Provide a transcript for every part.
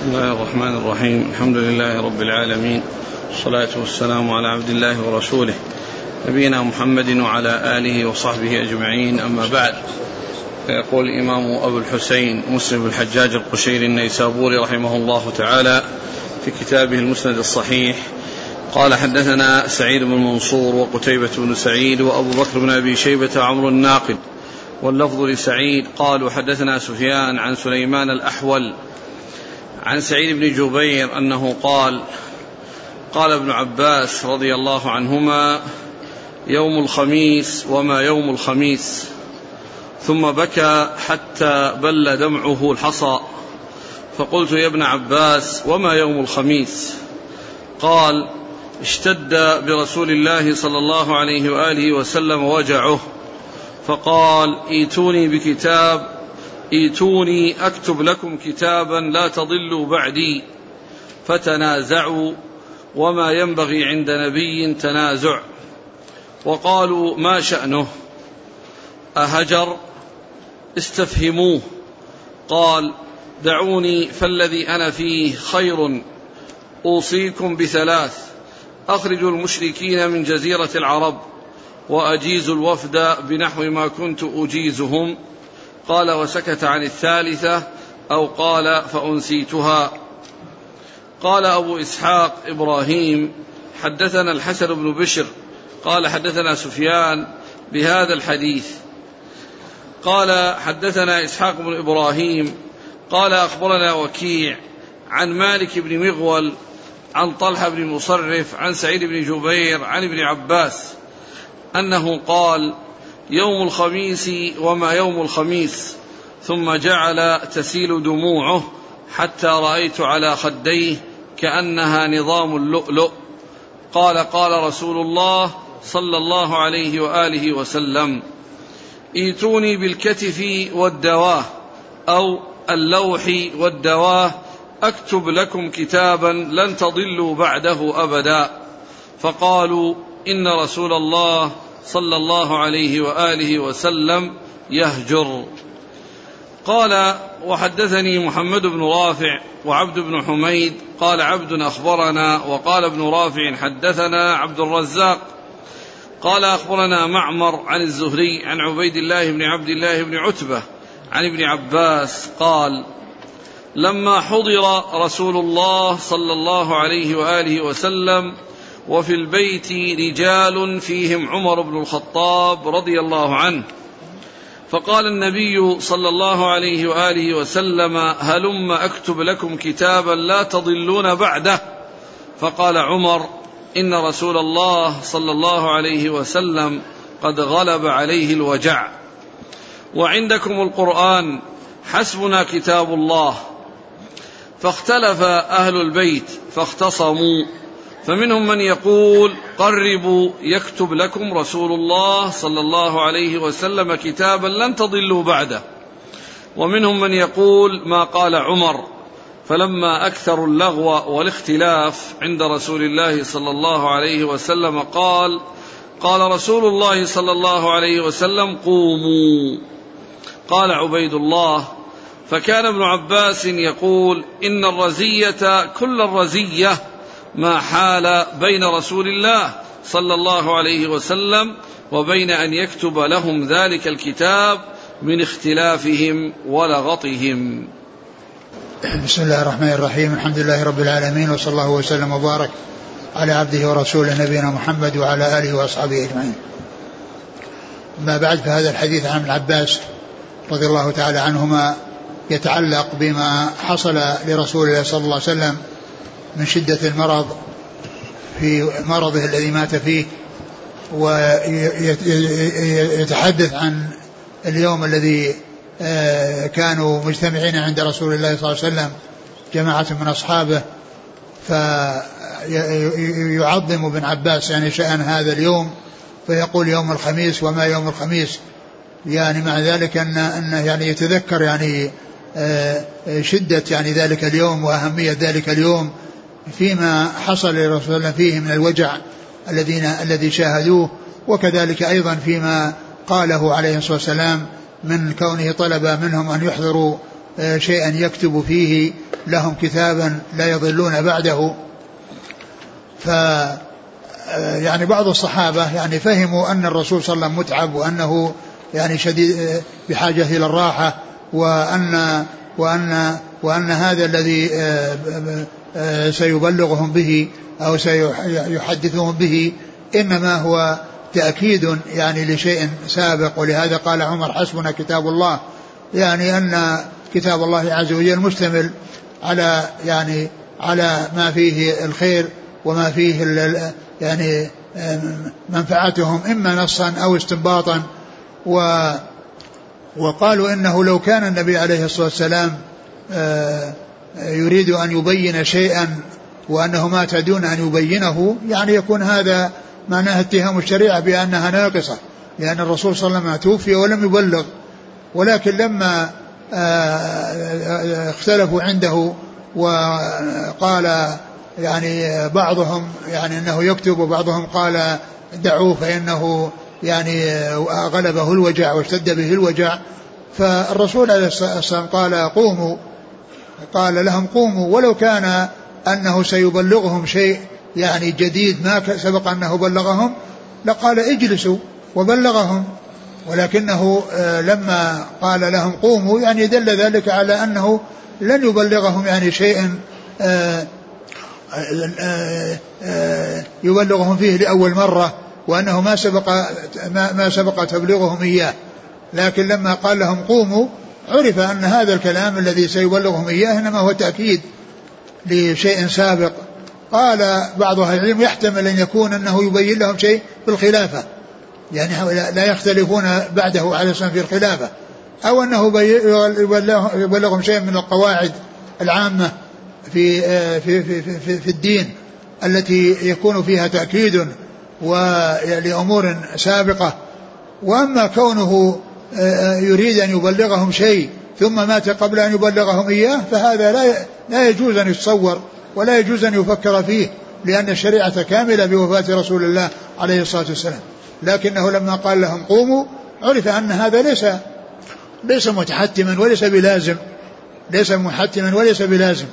بسم الله الرحمن الرحيم الحمد لله رب العالمين والصلاة والسلام على عبد الله ورسوله نبينا محمد وعلى آله وصحبه أجمعين أما بعد فيقول الإمام أبو الحسين مسلم الحجاج القشيري النيسابوري رحمه الله تعالى في كتابه المسند الصحيح قال حدثنا سعيد بن منصور وقتيبة بن سعيد وأبو بكر بن أبي شيبة عمرو الناقد واللفظ لسعيد قالوا حدثنا سفيان عن سليمان الأحول عن سعيد بن جبير أنه قال قال ابن عباس رضي الله عنهما يوم الخميس وما يوم الخميس ثم بكى حتى بل دمعه الحصى. فقلت يا ابن عباس وما يوم الخميس؟ قال اشتد برسول الله صلى الله عليه وآله وسلم وجعه. فقال ايتوني بكتاب ايتوني أكتب لكم كتابا لا تضلوا بعدي فتنازعوا وما ينبغي عند نبي تنازع. وقالوا ما شأنه؟ أهجر؟ استفهموه. قال دعوني فالذي أنا فيه خير أوصيكم بثلاث اخرجوا المشركين من جزيرة العرب واجيزوا الوفد بنحو ما كنت أجيزهم. قال وسكت عن الثالثة أو قال فأنسيتها. قال أبو إسحاق إبراهيم حدثنا الحسن بن بشر قال حدثنا سفيان بهذا الحديث. قال حدثنا إسحاق بن إبراهيم قال أخبرنا وكيع عن مالك بن مغول عن طلحة بن مصرف عن سعيد بن جبير عن ابن عباس أنه قال يوم الخميس وما يوم الخميس ثم جعل تسيل دموعه حتى رأيت على خديه كأنها نظام اللؤلؤ. قال قال رسول الله صلى الله عليه وآله وسلم إيتوني بالكتف والدواه أو اللوح والدواه أكتب لكم كتابا لن تضلوا بعده ابدا فقالوا إن رسول الله صلى الله عليه وآله وسلم يهجر. قال وحدثني محمد بن رافع وعبد بن حميد. قال عبد أخبرنا. وقال ابن رافع حدثنا عبد الرزاق. قال أخبرنا معمر عن الزهري عن عبيد الله بن عبد الله بن عتبة عن ابن عباس قال لما حضر رسول الله صلى الله عليه وآله وسلم وفي البيت رجال فيهم عمر بن الخطاب رضي الله عنه. فقال النبي صلى الله عليه وآله وسلم هلم أكتب لكم كتابا لا تضلون بعده. فقال عمر إن رسول الله صلى الله عليه وسلم قد غلب عليه الوجع. وعندكم القرآن حسبنا كتاب الله. فاختلف أهل البيت فاختصموا. فمنهم من يقول قربوا يكتب لكم رسول الله صلى الله عليه وسلم كتابا لن تضلوا بعده. ومنهم من يقول ما قال عمر فلما اكثروا اللغو والاختلاف عند رسول الله صلى الله عليه وسلم قال قال رسول الله صلى الله عليه وسلم قوموا. قال عبيد الله فكان ابن عباس يقول إن الرزية كل الرزية ما حال بين رسول الله صلى الله عليه وسلم وبين أن يكتب لهم ذلك الكتاب من اختلافهم ولغطهم. بسم الله الرحمن الرحيم، الحمد لله رب العالمين وصلى الله وسلم وبارك على عبده ورسوله نبينا محمد وعلى آله وأصحابه أجمعين. ما بعد فهذا الحديث عن ابن عباس رضي الله تعالى عنهما يتعلق بما حصل لرسول الله صلى الله عليه وسلم من شدة المرض في مرضه الذي مات فيه ويتحدث عن اليوم الذي آه، كانوا مجتمعين عند رسول الله صلى الله عليه وسلم جماعة من أصحابه. فيعظم ابن عباس يعني شأن هذا اليوم فيقول يوم الخميس وما يوم الخميس. يعني مع ذلك أن أنه يعني يتذكر يعني آه، شدة يعني ذلك اليوم وأهمية ذلك اليوم. فيما حصل لرسول الله فيه من الوجع الذين الذي شاهدوه وكذلك أيضا فيما قاله عليه الصلاة والسلام من كونه طلب منهم أن يحضروا آه، شيئا يكتب فيه لهم كتابا لا يضلون بعده. ف يعني بعض الصحابة يعني فهموا أن الرسول صلى الله عليه وسلم متعب وأنه يعني شديد بحاجة إلى الراحة وأن وأن وأن هذا الذي سيبلغهم به أو سيحدثهم به إنما هو تأكيد يعني لشيء سابق. ولهذا قال عمر حسبنا كتاب الله. يعني أن كتاب الله عز وجل مشتمل على يعني على ما فيه الخير وما فيه يعني منفعتهم إما نصا أو استنباطا. و وقالوا إنه لو كان النبي عليه الصلاة والسلام آه، يريد أن يبين شيئا وأنه ما تعدون أن يبينه يعني يكون هذا معناه اتهام الشريعة بأنها ناقصة لأن الرسول صلى الله عليه وسلم توفي ولم يبلغ ولكن لما آه، اختلفوا عنده وقال يعني بعضهم يعني إنه يكتب وبعضهم قال دعوه فإنه يعني غلبه الوجع واشتد به الوجع فالرسول عليه الصلاة والسلام قال قوموا قال لهم قوموا ولو كان أنه سيبلغهم شيء يعني جديد ما سبق أنه بلغهم لقال اجلسوا وبلغهم. ولكنه آه، لما قال لهم قوموا يعني دل ذلك على أنه لن يبلغهم يعني شيء آه، آه، يبلغهم فيه لأول مرة وأنه ما سبق ما, سبق تبليغهم إياه. لكن لما قال لهم قوموا عرف أن هذا الكلام الذي سيبلغهم إياه إنما هو تأكيد لشيء سابق. قال بعض أهل العلم يحتمل أن يكون أنه يبين لهم شيء في الخلافة. يعني لا يختلفون بعده السلام في الخلافة. أو أنه يبلغهم شيء من القواعد العامة في في في في, في الدين التي يكون فيها تأكيد ولأمور سابقة. وأما كونه يريد أن يبلغهم شيء ثم مات قبل أن يبلغهم إياه فهذا لا لا يجوز أن يتصور ولا يجوز أن يفكر فيه لأن الشريعة كاملة بوفاة رسول الله عليه الصلاة والسلام. لكنه لما قال لهم قوموا عرف أن هذا ليس ليس متحتما وليس بلازم ليس محتما وليس بلازم.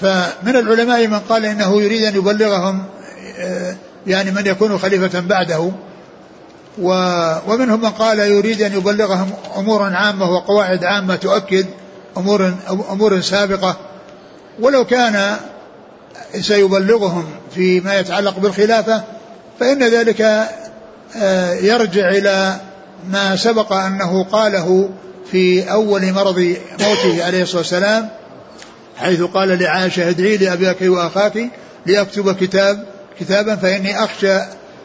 فمن العلماء من قال إنه يريد أن يبلغهم آه، يعني من يكون خليفة بعده ومنهم من قال يريد أن يبلغهم أمورا عامة وقواعد عامة تؤكد أمور أمور سابقة. ولو كان سيبلغهم فيما يتعلق بالخلافة فإن ذلك آه، يرجع إلى ما سبق أنه قاله في أول مرض موته عليه الصلاة والسلام حيث قال لعائشة ادعي لأبيك وأخاك لأكتب كتاب كتابا فإني أخشى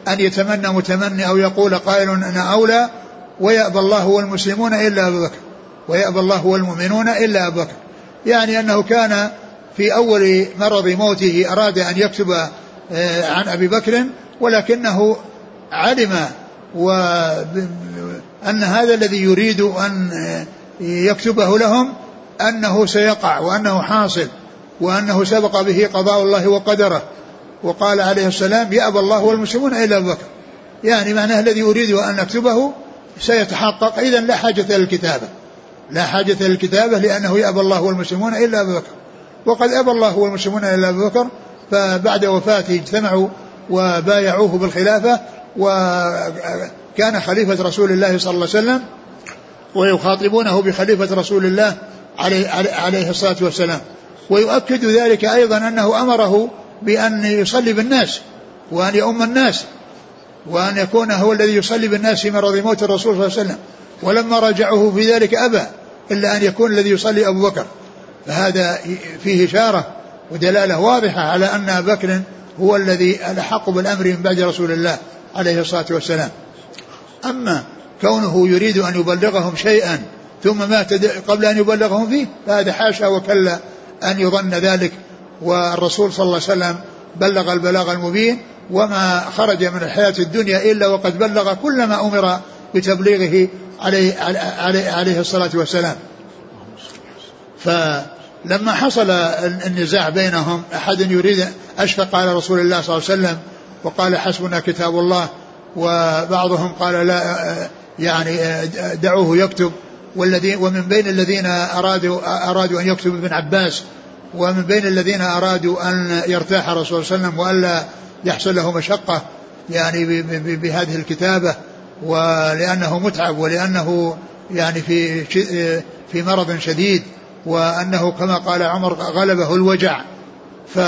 أن يتمنى متمني أو يقول قائل أنا أولى ويأبى الله والمسلمون إلا أبو بكر ويأبى الله والمؤمنون إلا أبو بكر. يعني أنه كان في أول مرض موته أراد أن يكتب آه، عن أبي بكر ولكنه علم وأن هذا الذي يريد أن يكتبه لهم أنه سيقع وأنه حاصل وأنه سبق به قضاء الله وقدره. وقال عليه السلام يأبى الله والمسلمون إلا أبو بكر. يعني معناه الذي أريد أن أكتبه سيتحقق. إذا لا حاجة للكتابة لا حاجة للكتابة لأنه يأبى الله والمسلمون إلا أبو بكر. وقد أبى الله والمسلمون إلا أبو بكر. فبعد وفاته اجتمعوا وبايعوه بالخلافة وكان خليفة رسول الله صلى الله عليه وسلم ويخاطبونه بخليفة رسول الله عليه, عليه الصلاة والسلام. ويؤكد ذلك أيضا أنه أمره بأن يصلي بالناس وأن يؤم الناس وأن يكون هو الذي يصلي بالناس في مرض موت الرسول صلى الله عليه وسلم. ولما راجعه في ذلك أبى إلا أن يكون الذي يصلي أبو بكر. فهذا فيه إشارة ودلالة واضحة على أن أبا بكر هو الذي الأحق بالأمر من بعد رسول الله عليه الصلاة والسلام. أما كونه يريد أن يبلغهم شيئا ثم مات قبل أن يبلغهم فيه فهذا حاشا وكلا أن يظن ذلك والرسول صلى الله عليه وسلم بلغ البلاغ المبين وما خرج من الحياة الدنيا إلا وقد بلغ كل ما أمر بتبليغه عليه, عليه, عليه الصلاة والسلام. فلما حصل النزاع بينهم أحد يريد أشفق على رسول الله صلى الله عليه وسلم وقال حسبنا كتاب الله. وبعضهم قال لا يعني دعوه يكتب. والذين ومن بين الذين أرادوا أرادوا أن يكتب ابن عباس ومن بين الذين أرادوا أن يرتاح الرسول صلى الله عليه وسلم وألا يحصل له مشقة يعني بهذه الكتابة ولأنه متعب ولأنه يعني في في مرض شديد وأنه كما قال عمر غلبه الوجع. ف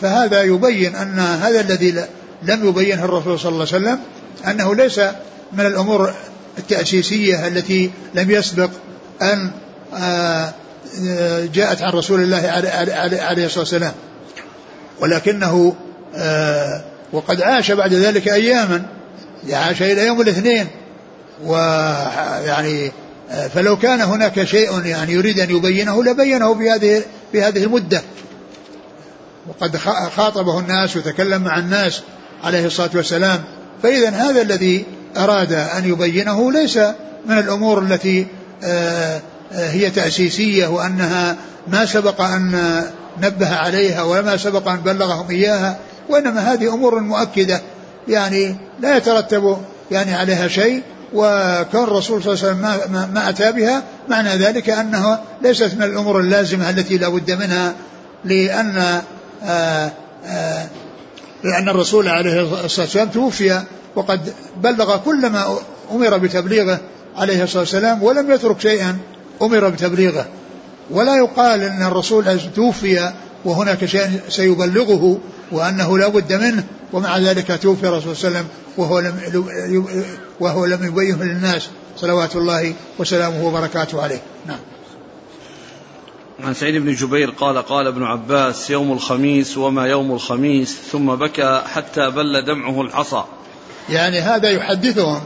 فهذا يبين أن هذا الذي لم يبينه الرسول صلى الله عليه وسلم أنه ليس من الأمور التأسيسية التي لم يسبق أن آه، جاءت عن رسول الله عليه الصلاة والسلام. ولكنه آه، وقد عاش بعد ذلك أياما. عاش إلى يوم الاثنين. ويعني آه، فلو كان هناك شيء يعني يريد أن يبينه لبينه في هذه في هذه المدة. وقد خاطبه الناس وتكلم مع الناس عليه الصلاة والسلام. فإذا هذا الذي أراد أن يبينه ليس من الأمور التي آه، هي تأسيسية وأنها ما سبق أن نبه عليها وما سبق أن بلغهم إياها وإنما هذه أمور مؤكدة. يعني لا يترتب يعني عليها شيء وكون الرسول صلى الله عليه وسلم ما, أتى بها معنى ذلك أنها ليست من الأمور اللازمة التي لا بد منها لأن آه، آآ لأن الرسول عليه الصلاة والسلام توفي وقد بلغ كل ما أمر بتبليغه عليه الصلاة والسلام ولم يترك شيئا. أمر بتبليغه. ولا يقال أن الرسول توفي وهناك شيء سيبلغه وأنه لا بد منه ومع ذلك توفي الرسول صلى الله عليه وسلم وهو لم وهو لم يبينه للناس. صلوات الله وسلامه وبركاته عليه. نعم. عن سعيد بن جبير قال قال ابن عباس يوم الخميس وما يوم الخميس ثم بكى حتى بل دمعه الحصى. يعني هذا يحدثهم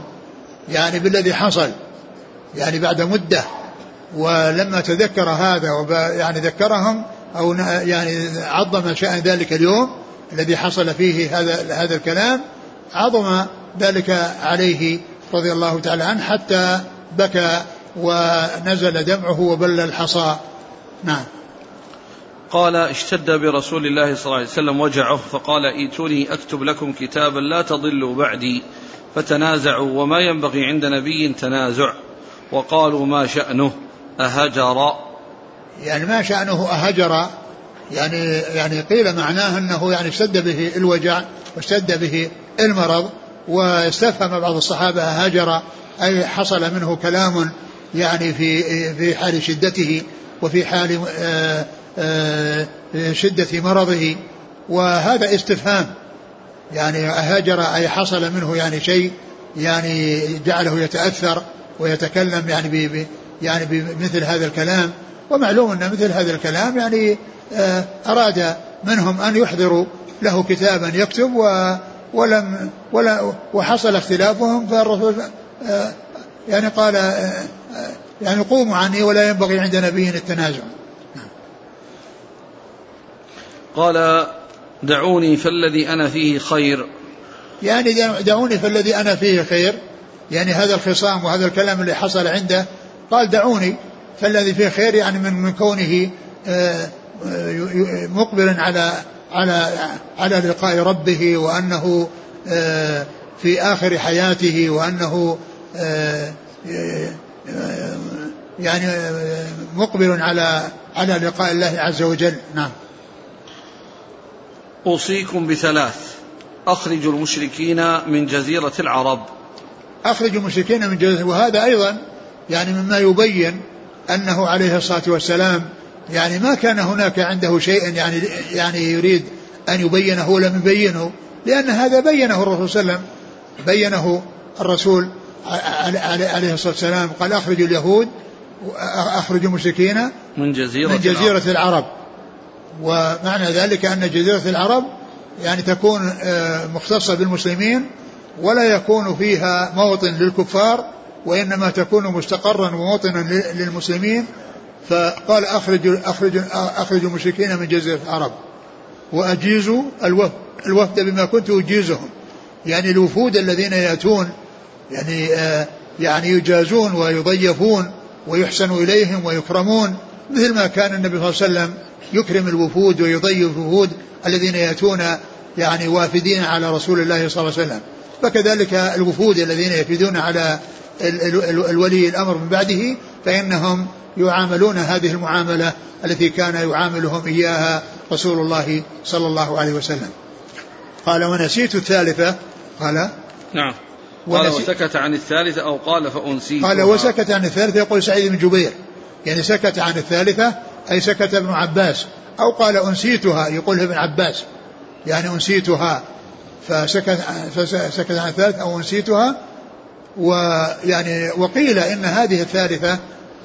يعني بالذي حصل يعني بعد مدة. ولما تذكر هذا يعني ذكرهم أو يعني عظم شأن ذلك اليوم الذي حصل فيه هذا هذا الكلام عظم ذلك عليه رضي الله تعالى عنه حتى بكى ونزل دمعه وبل الحصى. نعم. قال اشتد برسول الله صلى الله عليه وسلم وجعه فقال ائتوني أكتب لكم كتابا لا تضلوا بعدي فتنازعوا وما ينبغي عند نبي تنازع وقالوا ما شأنه. أهجر. يعني ما شأنه أهجر يعني يعني قيل معناه أنه يعني اشتد به الوجع واشتد به المرض واستفهم بعض الصحابة هجر أي حصل منه كلام يعني في في حال شدته وفي حال آه، آه، شدة مرضه. وهذا استفهام. يعني هاجر أي حصل منه يعني شيء يعني جعله يتأثر ويتكلم يعني يعني بمثل هذا الكلام ومعلوم أن مثل هذا الكلام يعني آه، أراد منهم أن يحضروا له كتابا يكتب و ولم ولا وحصل اختلافهم فالرسول يعني قال يعني قوموا عني ولا ينبغي عند نبي التنازع. قال دعوني فالذي أنا فيه خير. يعني دعوني فالذي أنا فيه خير. يعني هذا الخصام وهذا الكلام اللي حصل عنده قال دعوني فالذي فيه خير يعني من من كونه آه، مقبل على على على لقاء ربه وأنه آه، في آخر حياته وأنه آه، يعني مقبل على على لقاء الله عز وجل. نعم. أوصيكم بثلاث. أخرجوا المشركين من جزيرة العرب. أخرجوا المشركين من جزيرة وهذا أيضا يعني مما يبين أنه عليه الصلاة والسلام يعني ما كان هناك عنده شيء يعني يعني يريد أن يبينه ولم يبينه لأن هذا بينه الرسول صلى الله عليه وسلم بينه الرسول عليه الصلاة والسلام قال أخرجوا اليهود أخرجوا المشركين من جزيرة, من جزيرة العرب. ومعنى ذلك أن جزيرة العرب يعني تكون آه، مختصة بالمسلمين ولا يكون فيها موطن للكفار وإنما تكون مستقرا وموطنا للمسلمين. فقال أخرجوا أخرجوا أخرجوا المشركين من جزيرة العرب. وأجيزوا الوفد الوفد بما كنت أجيزهم. يعني الوفود الذين يأتون يعني آه يعني يجازون ويضيفون ويحسن إليهم ويكرمون مثل ما كان النبي صلى الله عليه وسلم يكرم الوفود ويضيف الوفود الذين يأتون يعني وافدين على رسول الله صلى الله عليه وسلم. فكذلك الوفود الذين يفيدون على الولي الأمر من بعده فإنهم يعاملون هذه المعاملة التي كان يعاملهم إياها رسول الله صلى الله عليه وسلم. قال ونسيت الثالثة. قال نعم. قال وسكت عن الثالثة أو قال فأنسيت قال وسكت عن الثالثة. يقول سعيد بن جبير. يعني سكت عن الثالثة أي سكت ابن عباس أو قال أنسيتها يقول ابن عباس. يعني أنسيتها فسكت فسكت عن الثالثة أو أنسيتها ويعني وقيل إن هذه الثالثة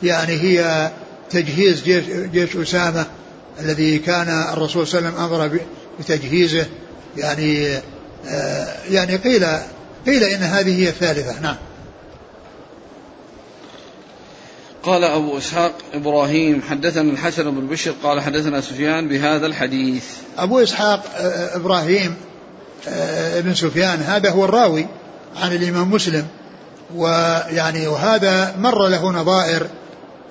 يعني هي تجهيز جيش, جيش أسامة الذي كان الرسول صلى الله عليه وسلم أمر بتجهيزه. يعني آه يعني قيل قيل إن هذه هي الثالثة. نعم. قال أبو إسحاق إبراهيم حدثنا الحسن بن بشر قال حدثنا سفيان بهذا الحديث. أبو إسحاق آه، إبراهيم آه، بن سفيان هذا هو الراوي عن الإمام مسلم. ويعني وهذا مر له نظائر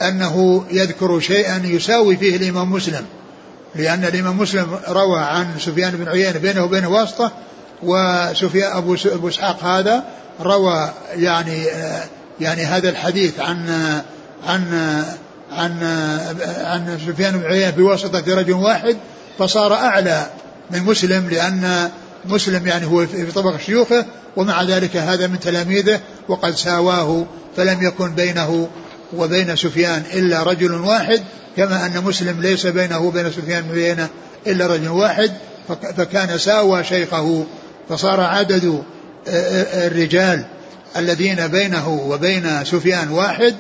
أنه يذكر شيئا يساوي فيه الإمام مسلم لأن الإمام مسلم روى عن سفيان بن عيينة بينه وبينه واسطة وسفيان أبو أبو إسحاق هذا روى يعني يعني هذا الحديث عن عن عن عن سفيان بن عيينة بواسطة رجل واحد فصار أعلى من مسلم لأن مسلم يعني هو في طبق شيوخه ومع ذلك هذا من تلاميذه وقد ساواه فلم يكن بينه وبين سفيان إلا رجل واحد كما أن مسلم ليس بينه وبين سفيان عيينة إلا رجل واحد فكان ساوى شيخه فصار عدد الرجال الذين بينه وبين سفيان واحد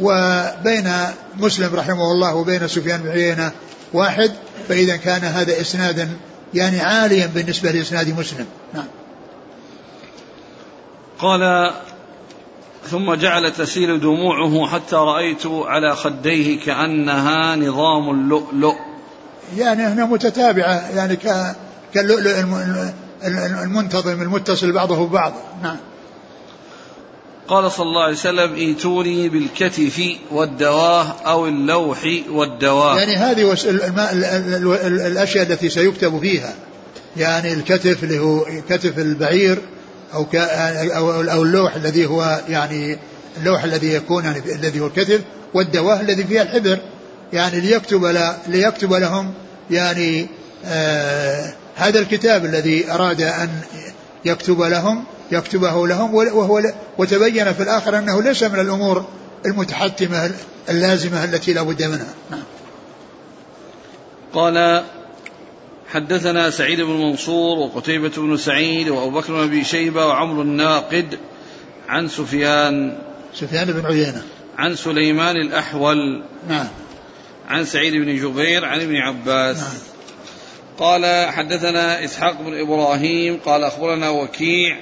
وبين مسلم رحمه الله وبين سفيان بن عيينة واحد فإذا كان هذا إسنادا يعني عاليا بالنسبة لإسناد مسلم. نعم. قال ثم جعل تسيل دموعه حتى رأيت على خديه كأنها نظام اللؤلؤ. يعني هنا متتابعة يعني كاللؤلؤ المنتظم المتصل بعضه ببعض. نعم. قال صلى الله عليه وسلم ائتوني بالكتف والدواه أو اللوح والدواه. يعني هذه الأشياء التي سيكتب فيها. يعني الكتف اللي هو كتف البعير أو أو اللوح الذي هو يعني اللوح الذي يكون يعني الذي هو الكتف والدواه الذي فيها الحبر. يعني ليكتب ليكتب لهم يعني آه هذا الكتاب الذي أراد أن يكتب لهم يكتبه لهم وهو وتبين في الآخر أنه ليس من الأمور المتحتمة اللازمة التي لا بد منها. نعم. قال حدثنا سعيد بن منصور وقتيبة بن سعيد وأبو بكر بن أبي شيبة وعمرو الناقد عن سفيان سفيان بن عيينة. عن سليمان الأحول نعم. عن سعيد بن جبير عن ابن عباس. نعم. قال حدثنا إسحاق بن إبراهيم قال أخبرنا وكيع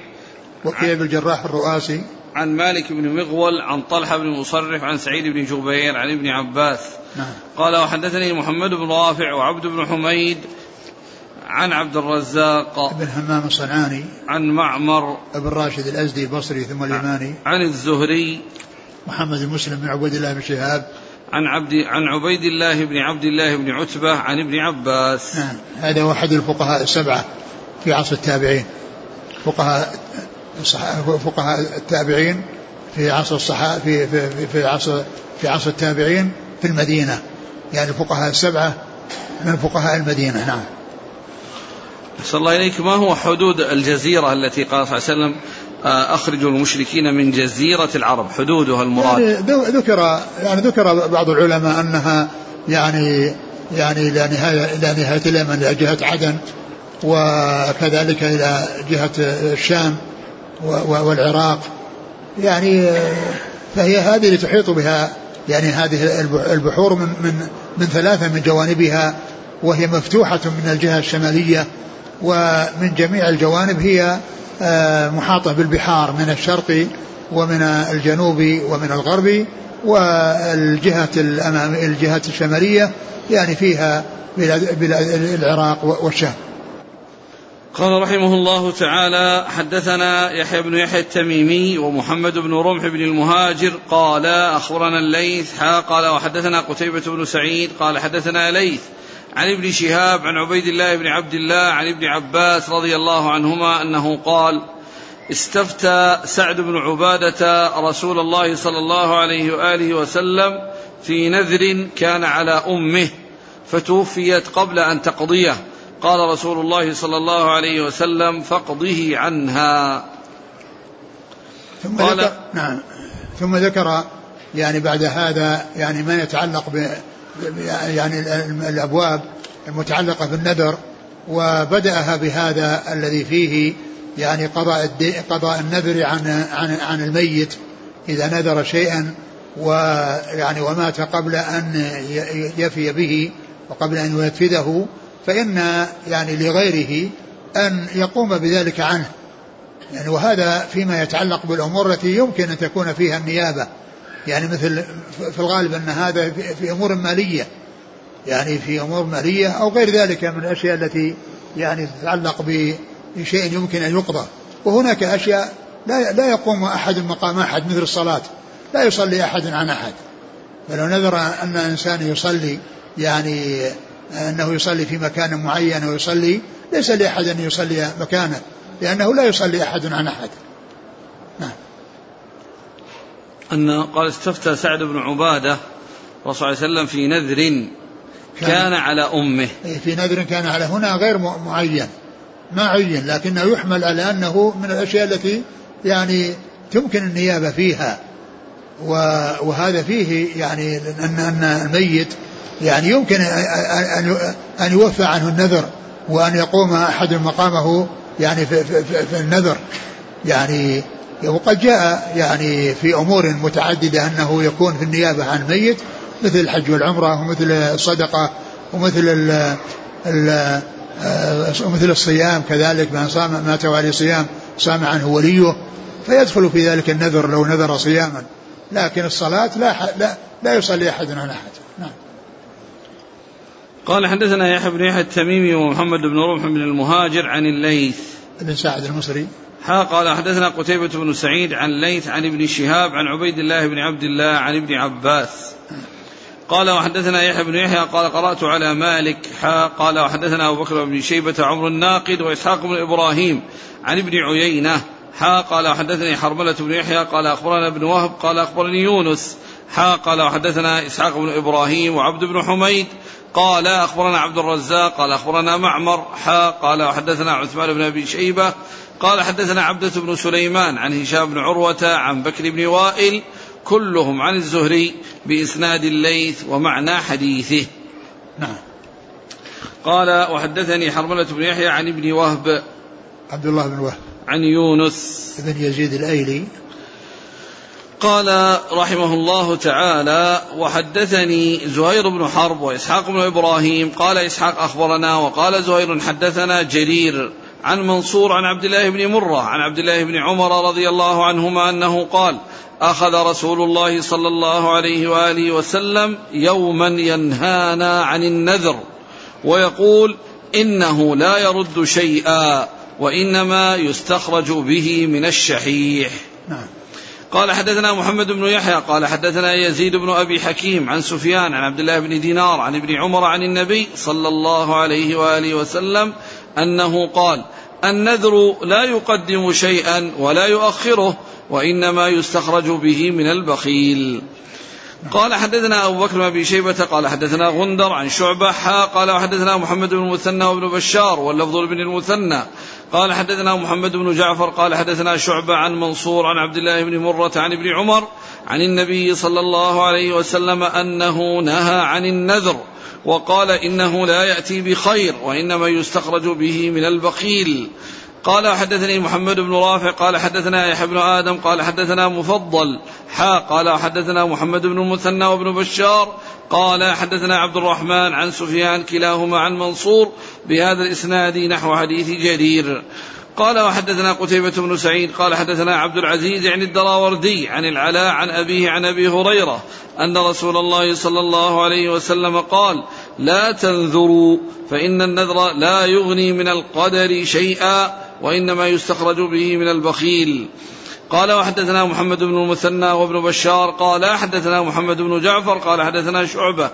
وكيع بن الجراح الرؤاسي. عن مالك بن مغول عن طلحة بن مصرف عن سعيد بن جبير عن ابن عباس. نعم. قال وحدثني محمد بن رافع وعبد بن حميد عن عبد الرزاق بن همام الصنعاني عن معمر بن راشد الأزدي البصري ثم اليماني عن الزهري محمد مسلم بن عبيد الله بن شهاب. عن عبد عن عبيد الله بن عبد الله بن عتبة عن ابن عباس. نعم. هذا هو أحد الفقهاء السبعة في عصر التابعين. فقهاء فقهاء التابعين في عصر الصحابة في في في عصر في عصر التابعين في المدينة. يعني الفقهاء السبعة من فقهاء المدينة. نعم. أحسن الله إليك. ما هو حدود الجزيرة التي قال صلى الله عليه وسلم آه، أخرجوا المشركين من جزيرة العرب؟ حدودها المراد. يعني ذكر يعني ذكر بعض العلماء أنها يعني يعني إلى نهاية إلى نهاية اليمن إلى جهة عدن وكذلك إلى جهة الشام. والعراق. يعني فهي هذه اللي تحيط بها. يعني هذه البحور من من من ثلاثة من جوانبها. وهي مفتوحة من الجهة الشمالية. ومن جميع الجوانب هي آه، محاطة بالبحار من الشرق ومن الجنوب ومن الغرب. والجهة الأمام الجهة الشمالية. يعني فيها بلاد العراق والشام. قال رحمه الله تعالى حدثنا يحيى بن يحيى التميمي ومحمد بن رمح بن المهاجر قال أخبرنا الليث حا قال وحدثنا قتيبة بن سعيد قال حدثنا ليث عن ابن شهاب عن عبيد الله بن عبد الله عن ابن عباس رضي الله عنهما أنه قال استفتى سعد بن عبادة رسول الله صلى الله عليه وآله وسلم في نذر كان على أمه فتوفيت قبل أن تقضيه. قال رسول الله صلى الله عليه وسلم فاقضه عنها. ثم قال ذكر نعم. ثم ذكر يعني بعد هذا يعني ما يتعلق ب يعني الأبواب المتعلقة بالنذر وبدأها بهذا الذي فيه يعني قضاء قضاء النذر عن عن عن الميت إذا نذر شيئا ويعني ومات قبل أن يفي به وقبل أن ينفذه. فإن يعني لغيره أن يقوم بذلك عنه. يعني وهذا فيما يتعلق بالأمور التي يمكن أن تكون فيها النيابة. يعني مثل في الغالب أن هذا في أمور مالية. يعني في أمور مالية أو غير ذلك من الأشياء التي يعني تتعلق بشيء يمكن أن يقضى. وهناك أشياء لا لا يقوم أحد مقام أحد مثل الصلاة. لا يصلي أحد عن أحد. فلو نذر أن إنسان يصلي يعني أنه يصلي في مكان معين ويصلي ليس لأحد أن يصلي مكانه لأنه لا يصلي أحد عن أحد. نعم. أن قال استفتى سعد بن عبادة الرسول صلى الله عليه وسلم في نذر كان, كان على أمه. في نذر كان على هنا غير معين ما عين لكنه يحمل على أنه من الأشياء التي يعني تمكن النيابة فيها. وهذا فيه يعني أن أن الميت يعني يمكن أن يوفى عنه النذر وأن يقوم أحد مقامه يعني في, في, في النذر. يعني وقد جاء يعني في أمور متعددة أنه يكون في النيابة عن الميت مثل الحج والعمرة ومثل الصدقة ومثل ال ال آه، ومثل الصيام كذلك من صام مات عليه صيام صام عنه وليه. فيدخل في ذلك النذر لو نذر صياما. لكن الصلاة لا لا لا يصلي أحد عن أحد. نعم. قال حدثنا يحيى بن يحيى التميمي ومحمد بن رمح بن المهاجر عن الليث. بن سعد المصري. ها قال حدثنا قتيبة بن سعيد عن ليث عن ابن شهاب عن عبيد الله بن عبد الله عن ابن عباس. قال وحدثنا يحيى بن يحيى قال قرأت على مالك. حا قال وحدثنا أبو بكر بن شيبة عمر الناقد وإسحاق بن إبراهيم عن ابن عيينة. حا قال وحدثني حرملة بن يحيى قال أخبرنا ابن وهب قال أخبرني يونس. حا قال وحدثنا إسحاق بن إبراهيم وعبد بن حميد قال أخبرنا عبد الرزاق قال أخبرنا معمر حا قال وحدثنا عثمان بن أبي شيبة قال حدثنا عبدة بن سليمان عن هشام بن عروة عن بكر بن وائل كلهم عن الزهري بإسناد الليث ومعنى حديثه. نعم. قال وحدثني حرملة بن يحيى عن ابن وهب عبد الله بن وهب. عن يونس. بن يزيد الأيلي. قال رحمه الله تعالى وحدثني زهير بن حرب وإسحاق بن إبراهيم. قال إسحاق أخبرنا وقال زهير حدثنا جرير عن منصور عن عبد الله بن مرة عن عبد الله بن عمر رضي الله عنهما أنه قال أخذ رسول الله صلى الله عليه وآله وسلم يوما ينهانا عن النذر ويقول إنه لا يرد شيئا وإنما يستخرج به من الشحيح. نعم. قال حدثنا محمد بن يحيى قال حدثنا يزيد بن أبي حكيم عن سفيان عن عبد الله بن دينار عن ابن عمر عن النبي صلى الله عليه وآله وسلم أنه قال النذر لا يقدم شيئا ولا يؤخره وإنما يستخرج به من البخيل. قال حدثنا أبو بكر بن أبي شيبة قال حدثنا غندر عن شعبة حا قال وحدثنا محمد بن المثنى وابن بشار واللفظ لابن المثنى. قال حدثنا محمد بن جعفر قال حدثنا شعبة عن منصور عن عبد الله بن مرة عن ابن عمر عن النبي صلى الله عليه وسلم أنه نهى عن النذر وقال إنه لا يأتي بخير وإنما يستخرج به من البخيل. قال حدثني محمد بن رافع قال حدثنا يحيى بن آدم قال حدثنا مفضل حا قال حدثنا محمد بن المثنى وابن بشار قال حدثنا عبد الرحمن عن سفيان كلاهما عن منصور بهذا الإسناد نحو حديث جرير. قال وحدثنا قتيبة بن سعيد قال حدثنا عبد العزيز عن الدراوردي عن العلاء عن أبيه عن أبي هريرة أن رسول الله صلى الله عليه وسلم قال لا تنذروا فإن النذر لا يغني من القدر شيئا وإنما يستخرج به من البخيل. قال وحدثنا محمد بن المثنى وابن بشار قال حدثنا محمد بن جعفر قال حدثنا شعبة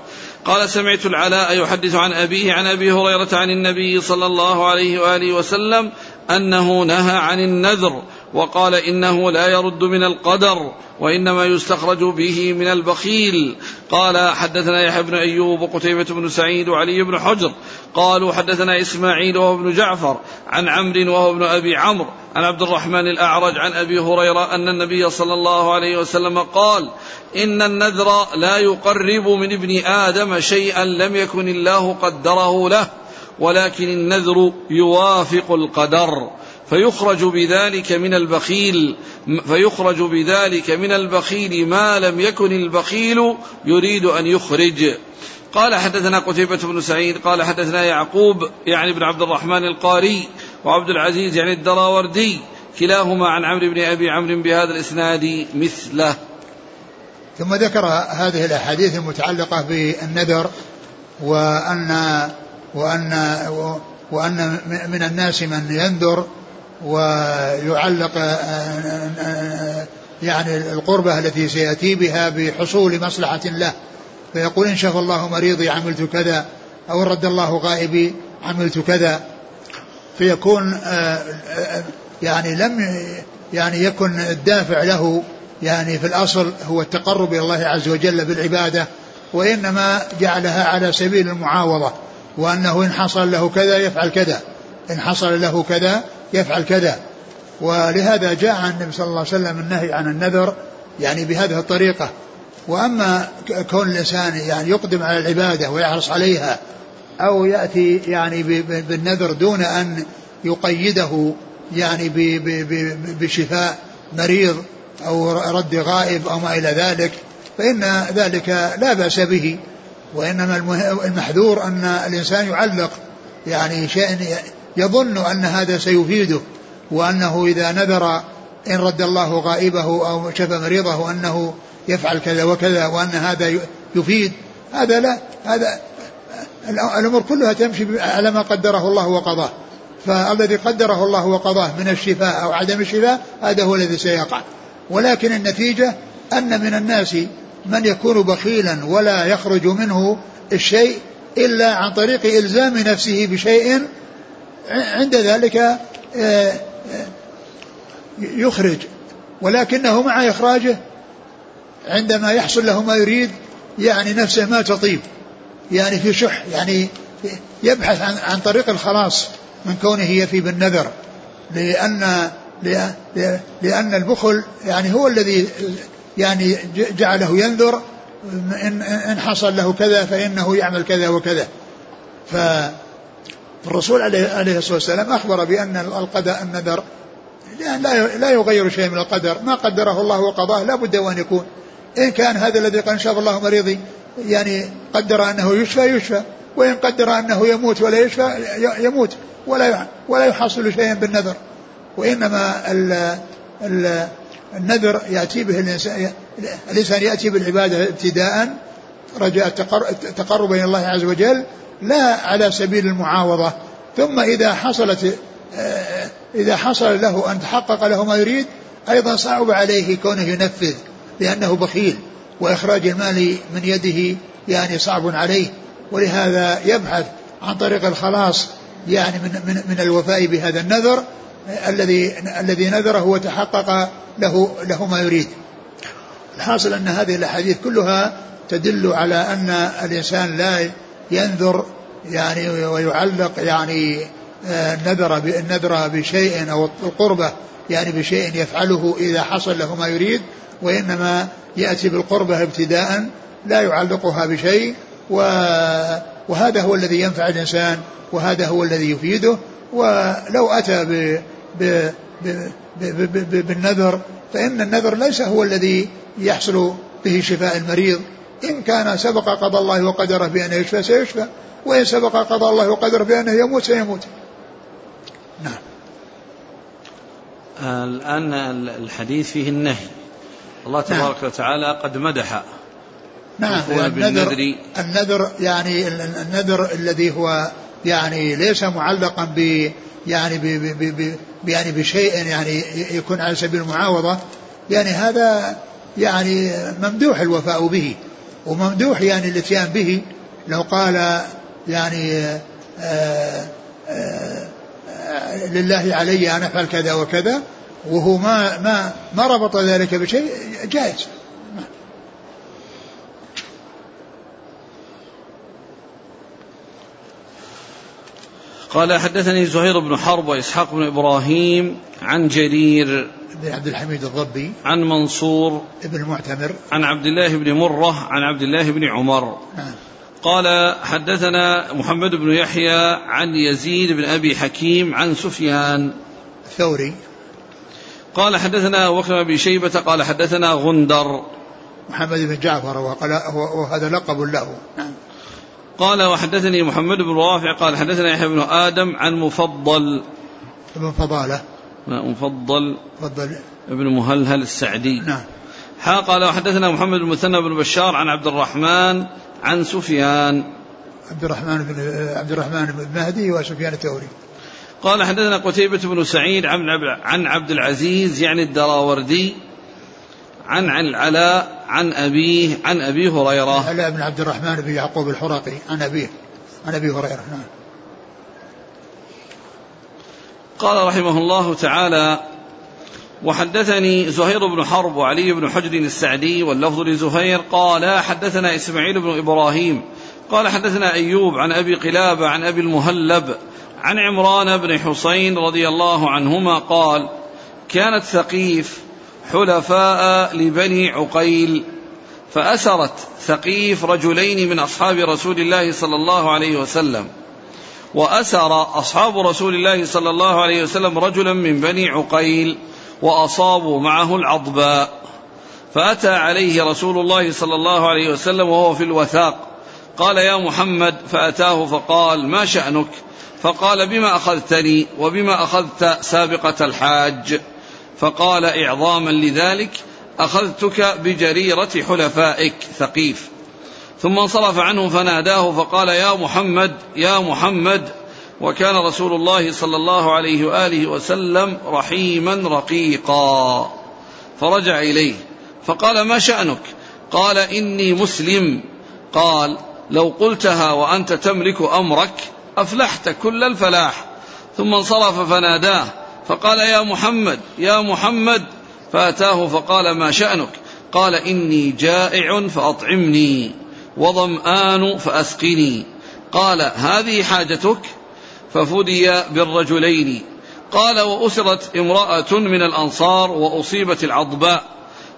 قال سمعت العلاء يحدث عن أبيه عن أبي هريرة عن النبي صلى الله عليه وآله وسلم أنه نهى عن النذر وقال إنه لا يرد من القدر وإنما يستخرج به من البخيل. قال حدثنا يحيى بن أيوب وقتيبة بن سعيد وعلي بن حجر. قالوا حدثنا إسماعيل وهو ابن جعفر عن عمرو وهو ابن أبي عمرو عن عبد الرحمن الأعرج عن أبي هريرة أن النبي صلى الله عليه وسلم قال إن النذر لا يقرب من ابن آدم شيئا لم يكن الله قدره له ولكن النذر يوافق القدر. فيخرج بذلك من البخيل فيخرج بذلك من البخيل ما لم يكن البخيل يريد أن يخرج. قال حدثنا قتيبة بن سعيد قال حدثنا يعقوب يعني بن عبد الرحمن القاري وعبد العزيز يعني الدراوردي كلاهما عن عمرو بن أبي عمرو بهذا الإسناد مثله. ثم ذكر هذه الأحاديث المتعلقة بالنذر وأن وأن وأن من الناس من ينذر ويعلق يعني القربة التي سيأتي بها بحصول مصلحة له. فيقول إن شاف الله مريضي عملت كذا. أو رد الله غائبي عملت كذا. فيكون يعني لم يعني يكن الدافع له يعني في الأصل هو التقرب إلى الله عز وجل بالعبادة وإنما جعلها على سبيل المعاوضة وأنه إن حصل له كذا يفعل كذا إن حصل له كذا يفعل كذا. ولهذا جاء عن النبي صلى الله عليه وسلم النهي عن النذر يعني بهذه الطريقة. وأما كون الإنسان يعني يقدم على العبادة ويحرص عليها أو يأتي يعني بالنذر دون أن يقيده يعني بشفاء مريض أو رد غائب أو ما إلى ذلك فإن ذلك لا بأس به. وإنما المحذور أن الإنسان يعلق يعني شيء يظن أن هذا سيفيده وأنه إذا نذر إن رد الله غائبه أو شفى مريضه أنه يفعل كذا وكذا وأن هذا يفيد هذا لا هذا الأمور كلها تمشي على ما قدره الله وقضاه. فالذي قدره الله وقضاه من الشفاء أو عدم الشفاء هذا هو الذي سيقع. ولكن النتيجة أن من الناس من يكون بخيلا ولا يخرج منه الشيء إلا عن طريق إلزام نفسه بشيء عند ذلك آه، آه، يخرج. ولكنه مع إخراجه عندما يحصل له ما يريد يعني نفسه ما تطيب. يعني في شح يعني يبحث عن, عن طريق الخلاص من كونه يفي بالنذر. لأن لأن البخل يعني هو الذي يعني جعله ينذر إن, إن حصل له كذا فإنه يعمل كذا وكذا. فالرسول عليه الصلاة والسلام أخبر بأن القدر النذر لا لا يغير شيء من القدر. ما قدره الله وقضاه لا بد وأن يكون. إن كان هذا الذي قال إن شاء الله مريضي يعني قدر أنه يشفى يشفى. وإن قدر أنه يموت ولا يشفى يموت. ولا ولا يحصل شيئا بالنذر. وإنما ال ال النذر يأتي به الإنسان الإنسان يأتي بالعبادة ابتداء رجاء التقرب إلى الله عز وجل. لا على سبيل المعاوضة ثم إذا حصلت آه، إذا حصل له أن تحقق له ما يريد أيضا صعب عليه كونه ينفذ لأنه بخيل وإخراج المال من يده يعني صعب عليه ولهذا يبحث عن طريق الخلاص يعني من من من الوفاء بهذا النذر الذي الذي نذره وتحقق له له ما يريد. الحاصل أن هذه الأحاديث كلها تدل على أن الإنسان لا ينذر يعني ويعلق يعني النذر آه، النذر بشيء أو القربة يعني بشيء يفعله إذا حصل له ما يريد وإنما يأتي بالقربة ابتداء لا يعلقها بشيء وهذا هو الذي ينفع الإنسان وهذا هو الذي يفيده ولو أتى ب ب ب بالنذر فإن النذر ليس هو الذي يحصل به شفاء المريض. إن كان سبق قضى الله وقدره بأنه يشفى سيشفى وإن سبق قضى الله وقدره بأنه يموت سيموت. نعم. الآن الحديث فيه النهي. الله نعم. تبارك نعم. وتعالى قد مدح. نعم النذر النذر يعني النذر الذي هو يعني ليس معلقا ب يعني ب ب ب يعني بشيء يعني يكون على سبيل المعاوضة. يعني هذا يعني ممدوح الوفاء به. وممدوح يعني الاتيان به لو قال يعني آآ آه، آآ آه، لله علي أن أفعل كذا وكذا وهو ما ما ما ربط ذلك بشيء جائز. قال حدثني زهير بن حرب وإسحاق بن إبراهيم عن جرير بن عبد الحميد الضبي عن منصور بن المعتمر. عن عبد الله بن مرة عن عبد الله بن عمر. نعم. قال حدثنا محمد بن يحيى عن يزيد بن أبي حكيم عن سفيان. الثوري. قال حدثنا بكر بن شيبة قال حدثنا غندر. محمد بن جعفر وهذا لقب له. نعم. قال وحدثني محمد بن رافع قال حدثنا يحيى بن آدم عن مفضل. ابن فضالة. مفضل فضل ابن مهلهل السعدي. نعم. حا قال وحدثنا محمد بن مثنى بن بشار عن عبد الرحمن عن سفيان. عبد الرحمن بن عبد الرحمن بن مهدي وسفيان الثوري. قال حدثنا قتيبة بن سعيد عن عن عبد العزيز يعني الدراوردي عن عن العلاء عن أبيه عن أبي هريرة. العلاء بن عبد الرحمن بن يعقوب الحرقي عن أبيه عن أبي هريرة. نعم. قال رحمه الله تعالى وحدثني زهير بن حرب وعلي بن حجر السعدي واللفظ لزهير قال حدثنا إسماعيل بن إبراهيم قال حدثنا أيوب عن أبي قلابة عن أبي المهلب عن عمران بن حسين رضي الله عنهما قال كانت ثقيف حلفاء لبني عقيل فأسرت ثقيف رجلين من أصحاب رسول الله صلى الله عليه وسلم. وأسر أصحاب رسول الله صلى الله عليه وسلم رجلا من بني عقيل وأصابوا معه العضباء. فأتى عليه رسول الله صلى الله عليه وسلم وهو في الوثاق. قال يا محمد فأتاه فقال ما شأنك؟ فقال بما أخذتني وبما أخذت سابقة الحاج. فقال إعظاما لذلك أخذتك بجريرة حلفائك ثقيف. ثم انصرف عنه فناداه فقال يا محمد يا محمد وكان رسول الله صلى الله عليه وآله وسلم رحيما رقيقا. فرجع إليه فقال ما شأنك؟ قال إني مسلم. قال لو قلتها وأنت تملك أمرك أفلحت كل الفلاح. ظم انصرف فناداه فقال يا محمد يا محمد. فأتاه فقال ما شأنك؟ قال إني جائع فأطعمني. وظمآن فأسقني. قال هذه حاجتك؟ ففدي بالرجلين. قال وأسرت امرأة من الأنصار وأصيبت العضباء.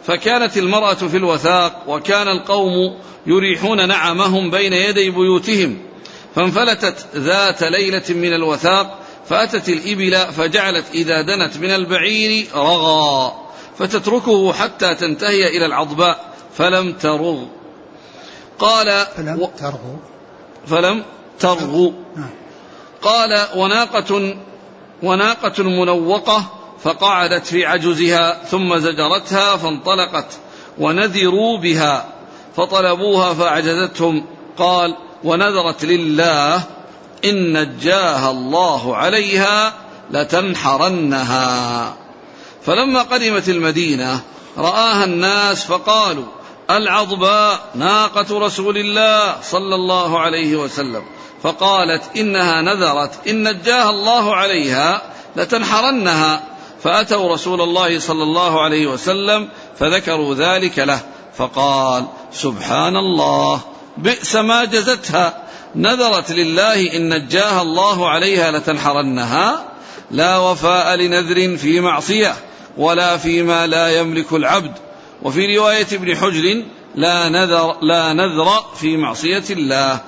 فكانت المرأة في الوثاق وكان القوم يريحون نعمهم بين يدي بيوتهم. فانفلتت ذات ليلة من الوثاق فأتت الإبل فجعلت إذا دنت من البعير رغى فتتركه حتى تنتهي إلى العضباء فلم ترغ. قال فلم ترغو. فلم ترغو. نعم. قال وناقة وناقة منوقة فقعدت في عجزها ثم زجرتها فانطلقت ونذروا بها فطلبوها فأعجزتهم. قال ونذرت لله إن نجاها الله عليها لتنحرنها. فلما قدمت المدينة رآها الناس فقالوا العضباء ناقة رسول الله صلى الله عليه وسلم. فقالت إنها نذرت إن نجاها الله عليها لتنحرنها. فأتوا رسول الله صلى الله عليه وسلم فذكروا ذلك له. فقال سبحان الله بئس ما جزتها. نذرت لله إن نجاها الله عليها لتنحرنها. لا وفاء لنذر في معصية ولا فيما لا يملك العبد. وفي رواية ابن حجر لا نذر لا نذر في معصية الله.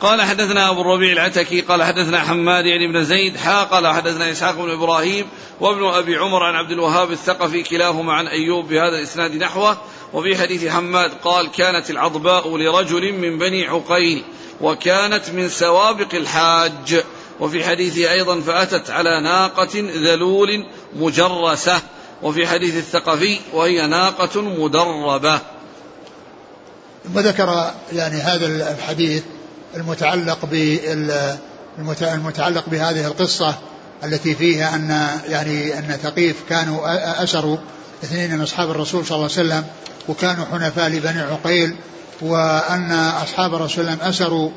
قال حدثنا أبو الربيع العتكي قال حدثنا حماد يعني بن زيد حا قال حدثنا إسحاق بن إبراهيم وابن أبي عمر عن عبد الوهاب الثقفي كلاهما عن أيوب بهذا الإسناد نحوه. وفي حديث حماد قال كانت العضباء لرجل من بني عقيل وكانت من سوابق الحاج وفي حديثه أيضا فأتت على ناقة ذلول مجرسة وفي حديث الثقفي وهي ناقة مدربة. وذكر يعني هذا الحديث المتعلق المتعلق بهذه القصة التي فيها أن يعني أن ثقيف كانوا أسروا اثنين من أصحاب الرسول صلى الله عليه وسلم وكانوا حنفاء لبني عقيل وأن أصحاب الرسول الله أسروا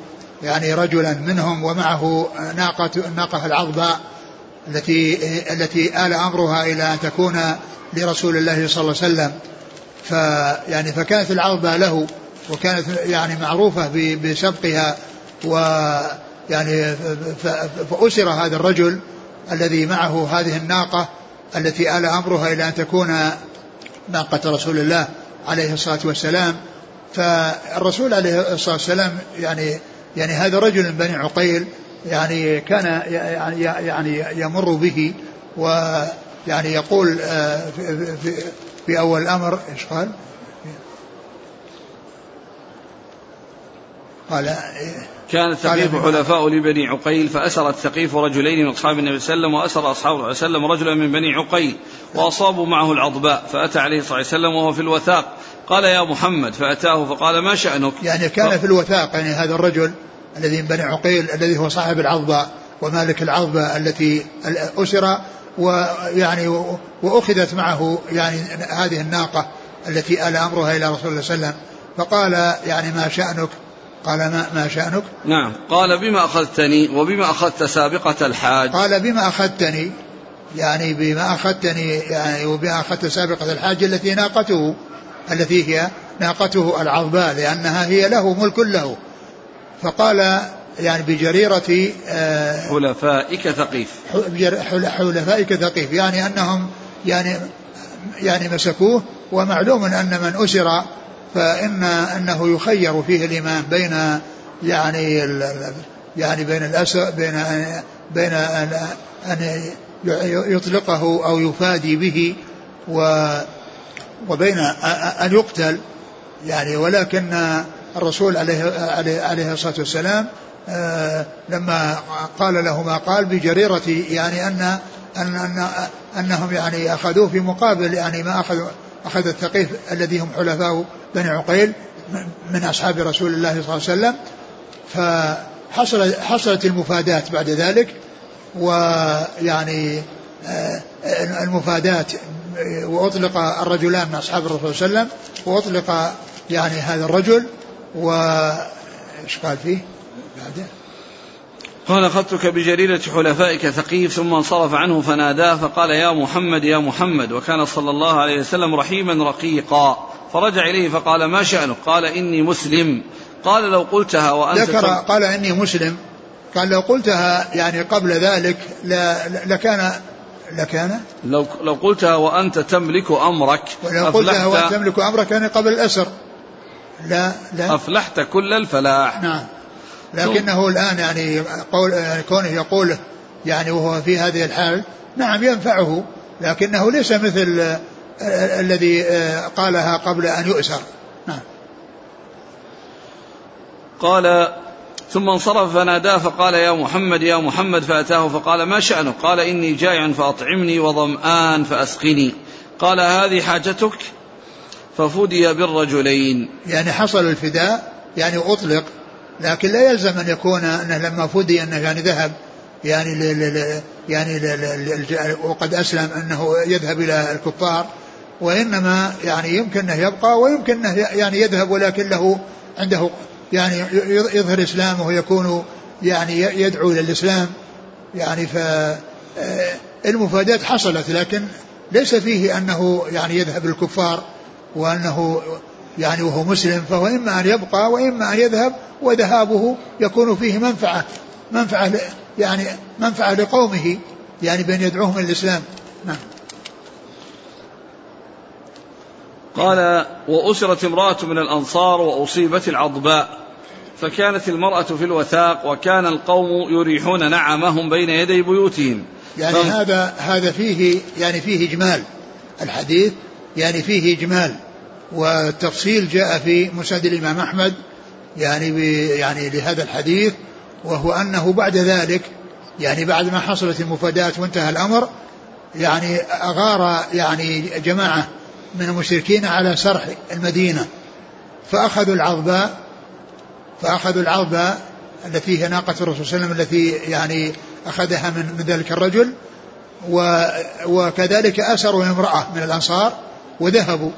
يعني رجلا منهم ومعه ناقة الناقة العظباء التي التي آل أمرها إلى أن تكون لرسول الله صلى الله عليه وسلم. فيعني فكانت العظبة له وكانت يعني معروفة بسبقها ويعني فأسر هذا الرجل الذي معه هذه الناقة التي آل أمرها إلى أن تكون ناقة رسول الله عليه الصلاة والسلام. فالرسول عليه الصلاة والسلام يعني يعني هذا رجل من بني عقيل يعني كان يعني يمر به ويعني يقول آه، في, في, في أول الأمر إيش قال؟ قال كان ثقيف حلفاء لبني عقيل فأسر الثقيف رجلين من أصحاب النبي صلى الله عليه وسلم وأسر أصحابه صلى الله عليه وسلم رجلا من بني عقيل وأصابوا معه العضباء فأتى عليه صلى الله عليه وسلم وهو في الوثاق قال يا محمد فأتاه فقال ما شأنك يعني كان. في الوثاق يعني هذا الرجل الذي من بني عقيل الذي هو صاحب العضباء ومالك العضبة التي أسر ويعني وأخذت معه يعني هذه الناقة التي آل أمرها إلى رسول الله صلى الله عليه وسلم. فقال يعني ما شأنك؟ قال ما, ما شأنك؟ نعم. قال بما أخذتني وبما أخذت سابقة الحاج. قال بما أخذتني يعني بما أخذتني يعني وبما أخذت سابقة الحاج التي ناقته التي هي ناقته العظباء لأنها هي له ملك له. فقال يعني بجريرة آه، حلفائك ثقيف. حلفائك ثقيف يعني أنهم يعني يعني مسكوه ومعلوم أن من أسر فإن أنه يخير فيه الإمام بين يعني يعني بين الأسر بين بين أن يطلقه أو يفادي به و وبين أن يقتل يعني ولكن الرسول عليه عليه الصلاة والسلام آه، لما قال له ما قال بجريرة يعني أن أن أن أنهم يعني أخذوه في مقابل يعني ما أخذوا أخذ الثقيف الذي هم حلفاء بني عقيل من أصحاب رسول الله صلى الله عليه وسلم. فحصل حصلت المفادات بعد ذلك ويعني آه، المفادات وأطلق الرجلان من أصحاب الرسول صلى الله عليه وسلم وأطلق يعني هذا الرجل و إيش قال فيه؟ بعده. قال أخذتك بجريرة حلفائك ثقيف ثم انصرف عنه فناداه فقال يا محمد يا محمد. وكان صلى الله عليه وسلم رحيما رقيقا. فرجع إليه فقال ما شأنك؟ قال إني مسلم. قال لو قلتها وأنت ذكر قال إني مسلم. قال لو قلتها يعني قبل ذلك لكان لكان؟ لو لو قلتها وأنت تملك أمرك ولو قلتها وأنت تملك أمرك يعني قبل الأسر. لا لا. أفلحت كل الفلاح. نعم. لكنه الآن يعني قول يعني كونه يقول يعني وهو في هذه الحال نعم ينفعه لكنه ليس مثل الذي قالها قبل أن يؤسر. نعم. قال ثم انصرف فناداه فقال يا محمد يا محمد فأتاه فقال ما شأنك؟ قال إني جائع فأطعمني وظمآن فأسقني. قال هذه حاجتك؟ ففدي بالرجلين. يعني حصل الفداء يعني أطلق لكن لا يلزم أن يكون أنه لما فدي أنه يعني ذهب يعني ل يعني ل وقد أسلم أنه يذهب إلى الكفار وإنما يعني يمكن أنه يبقى ويمكن أنه يعني يذهب ولكن له عنده يعني يظهر إسلامه ويكون يعني يدعو إلى الإسلام. يعني فالمفادات حصلت لكن ليس فيه أنه يعني يذهب للكفار وأنه يعني وهو مسلم فهو إما أن يبقى وإما أن يذهب وذهابه يكون فيه منفعة منفعة يعني منفعة لقومه يعني بأن يدعوهم الإسلام. نعم. قال وأسرت امرأة من الأنصار وأصيبت العضباء فكانت المرأة في الوثاق وكان القوم يريحون نعمهم بين يدي بيوتهم. يعني ف... هذا هذا فيه يعني فيه إجمال الحديث يعني فيه إجمال. والتفصيل جاء في مسند الإمام أحمد يعني يعني لهذا الحديث وهو أنه بعد ذلك يعني بعد ما حصلت المفادات وانتهى الأمر يعني أغار يعني جماعة من المشركين على سرح المدينة فأخذوا العظباء فأخذوا العظباء التي هي ناقة الرسول صلى الله عليه وسلم التي يعني أخذها من, من ذلك الرجل وكذلك أسروا امرأة من الأنصار وذهبوا.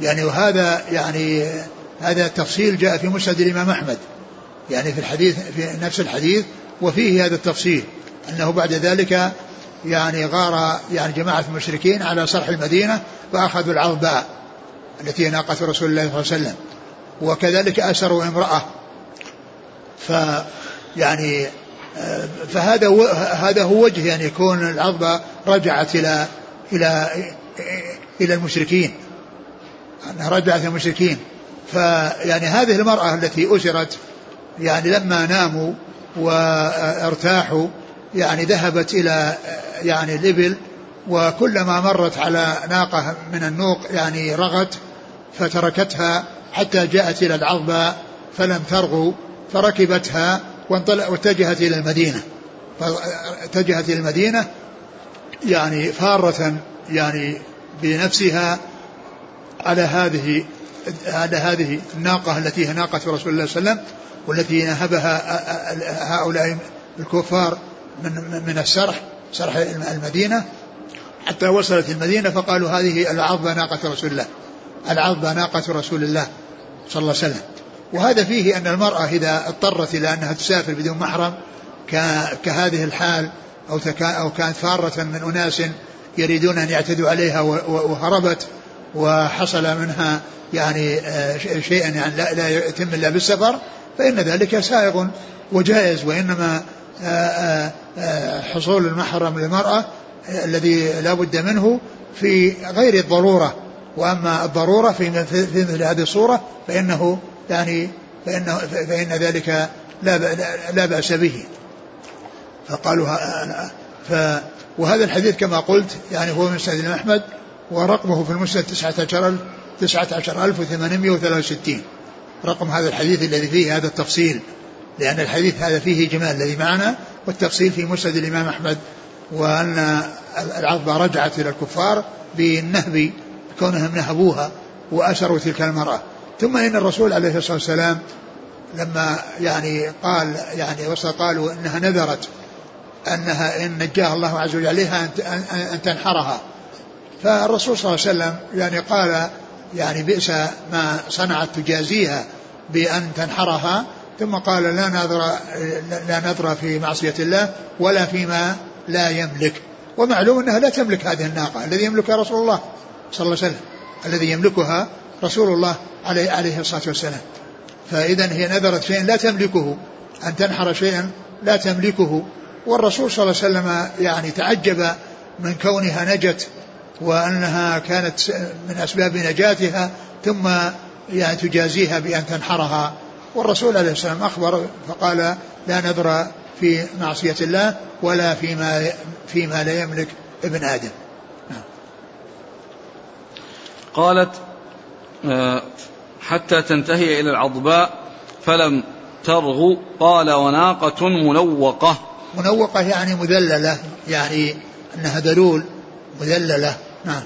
يعني وهذا يعني هذا التفصيل جاء في مسند الإمام أحمد. يعني في الحديث في نفس الحديث وفيه هذا التفصيل أنه بعد ذلك يعني غار يعني جماعة المشركين على صرح المدينة فأخذوا العظباء التي ناقة رسول الله صلى الله عليه وسلم. وكذلك أسروا امرأة. ف يعني فهذا هذا هو وجه يعني يكون العظبة رجعت إلى إلى إلى المشركين. أنها رجعت المشركين. فيعني هذه المرأة التي أسرت يعني لما ناموا وارتاحوا يعني ذهبت إلى يعني الإبل وكلما مرت على ناقة من النوق يعني رغت فتركتها حتى جاءت إلى العظبة فلم ترغو فركبتها واتجهت إلى المدينة. اتجهت إلى المدينة يعني فارة يعني بنفسها على هذه على هذه الناقة التي هي ناقة رسول الله صلى الله عليه وسلم والتي نهبها هؤلاء الكفار من من السرح سرح المدينة. حتى وصلت المدينة فقالوا هذه العظبة ناقة رسول الله العظبة ناقة رسول الله صلى الله عليه وسلم. وهذا فيه أن المرأة إذا اضطرت إلى أنها تسافر بدون محرم كهذه الحال أو, أو كانت فارة من أناس يريدون أن يعتدوا عليها وهربت وحصل منها يعني آه، شيئا يعني لا, لا يتم إلا بالسفر فإن ذلك سائغ وجائز وإنما آه، آه، حصول المحرم للمرأة الذي لا بد منه في غير الضرورة. وأما الضرورة في مثل هذه الصورة فإنه يعني فإنه فإن ذلك لا بأس به. فقالوا ف وهذا الحديث كما قلت يعني هو من سيدنا أحمد ورقمه في المسند تسعة عشر تسعة عشر ألف وثمانمائة وستين. رقم هذا الحديث الذي فيه هذا التفصيل لأن الحديث هذا فيه جمال الذي معنا والتفصيل في مسند الإمام أحمد وأن العظبة رجعت إلى الكفار بالنهب كونهم نهبوها وأسروا تلك المرأة. ثم إن الرسول عليه الصلاة والسلام لما يعني قال يعني قالوا إنها نذرت أنها إن نجاها الله عز وجل عليها أن تنحرها. فالرسول صلى الله عليه وسلم يعني قال يعني بئس ما صنعت تجازيها بأن تنحرها ثم قال لا نذر لا نذر في معصية الله ولا فيما لا يملك. ومعلوم أنها لا تملك هذه الناقة الذي يملكها رسول الله صلى الله عليه وسلم الذي يملكها رسول الله عليه, عليه الصلاة والسلام. فإذا هي نذرت شيئا لا تملكه أن تنحر شيئا لا تملكه. والرسول صلى الله عليه وسلم يعني تعجب من كونها نجت وأنها كانت من أسباب نجاتها ثم يعني تجازيها بأن تنحرها. والرسول عليه الصلاة والسلام أخبر فقال لا نذر في معصية الله ولا فيما فيما لا يملك ابن آدم. نعم. قالت حتى تنتهي إلى العضباء فلم ترغو قال وناقة منوقة منوقة يعني مذللة يعني أنها دلول مذللة. نعم.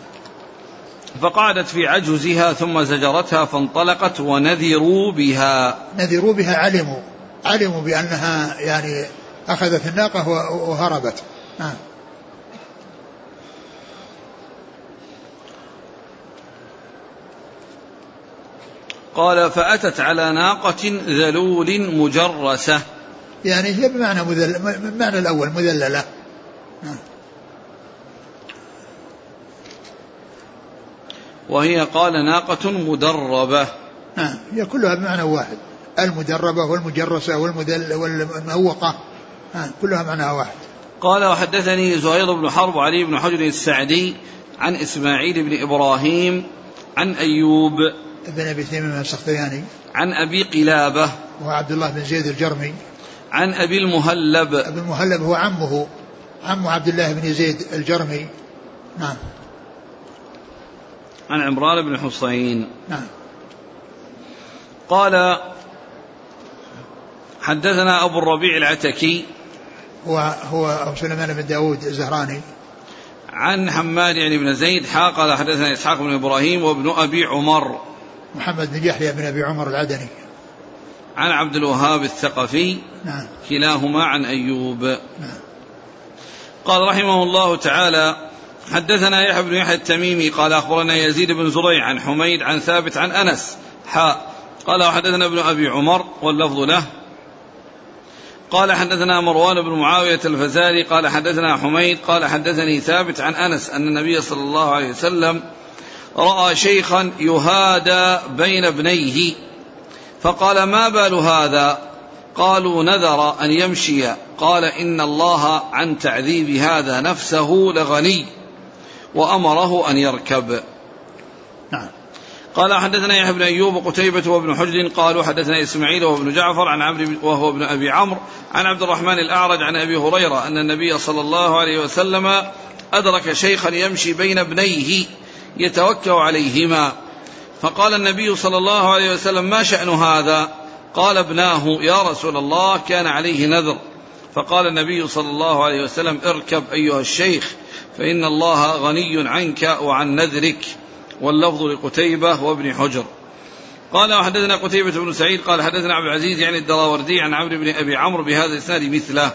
فقعدت في عجزها ثم زجرتها فانطلقت ونذروا بها. نذروا بها علموا. علموا بأنها يعني أخذت الناقة وهربت. نعم. قال فأتت على ناقة ذلول مجرسة. يعني هي بمعنى مذل بمعنى الأول مذللة. وهي قال ناقة مدربة. نعم هي كلها بمعنى واحد. المدربة والمجرسة والمدل والموقة نعم كلها معناها واحد. قال وحدثني زهير بن حرب علي بن حجر السعدي عن إسماعيل بن إبراهيم عن أيوب بن أبي تيمية السختياني. عن أبي قلابة وعبد الله بن زيد الجرمي. عن أبي المهلب. أبي المهلب هو عمه عم عبد الله بن زيد الجرمي. نعم. عن عمران بن حسين. نعم. قال حدثنا أبو الربيع العتكي. هو هو أبو سليمان بن داود الزهراني. عن حماد يعني بن زيد قال حدثنا إسحاق بن إبراهيم وابن أبي عمر. محمد بن يحيى بن أبي عمر العدني. عن عبد الوهاب الثقفي. نعم. كلاهما عن أيوب. نعم. قال رحمه الله تعالى حدثنا يحيى بن يحيى التميمي قال أخبرنا يزيد بن زريع عن حميد عن ثابت عن أنس. حاء قال وحدثنا ابن أبي عمر واللفظ له. قال حدثنا مروان بن معاوية الفزاري قال حدثنا حميد قال حدثني ثابت عن أنس أن النبي صلى الله عليه وسلم رأى شيخا يهادى بين ابنيه. فقال ما بال هذا؟ قالوا نذر أن يمشي. قال إن الله عن تعذيب هذا نفسه لغني. وأمره أن يركب. نعم. قال حدثنا يحيى بن أيوب وقتيبة وابن حجر قالوا حدثنا إسماعيل وابن جعفر عن عمرو وهو ابن أبي عمرو عن عبد الرحمن الأعرج عن أبي هريرة أن النبي صلى الله عليه وسلم أدرك شيخا يمشي بين ابنيه يتوكا عليهما. فقال النبي صلى الله عليه وسلم ما شأن هذا؟ قال ابناه يا رسول الله كان عليه نذر. فقال النبي صلى الله عليه وسلم اركب أيها الشيخ فإن الله غني عنك وعن نذرك. واللفظ لقتيبة وابن حجر. قال وحدثنا قتيبة بن سعيد قال حدثنا عبد العزيز يعني الدراوردي عن عمرو بن أبي عمرو بهذا الإسناد مثله.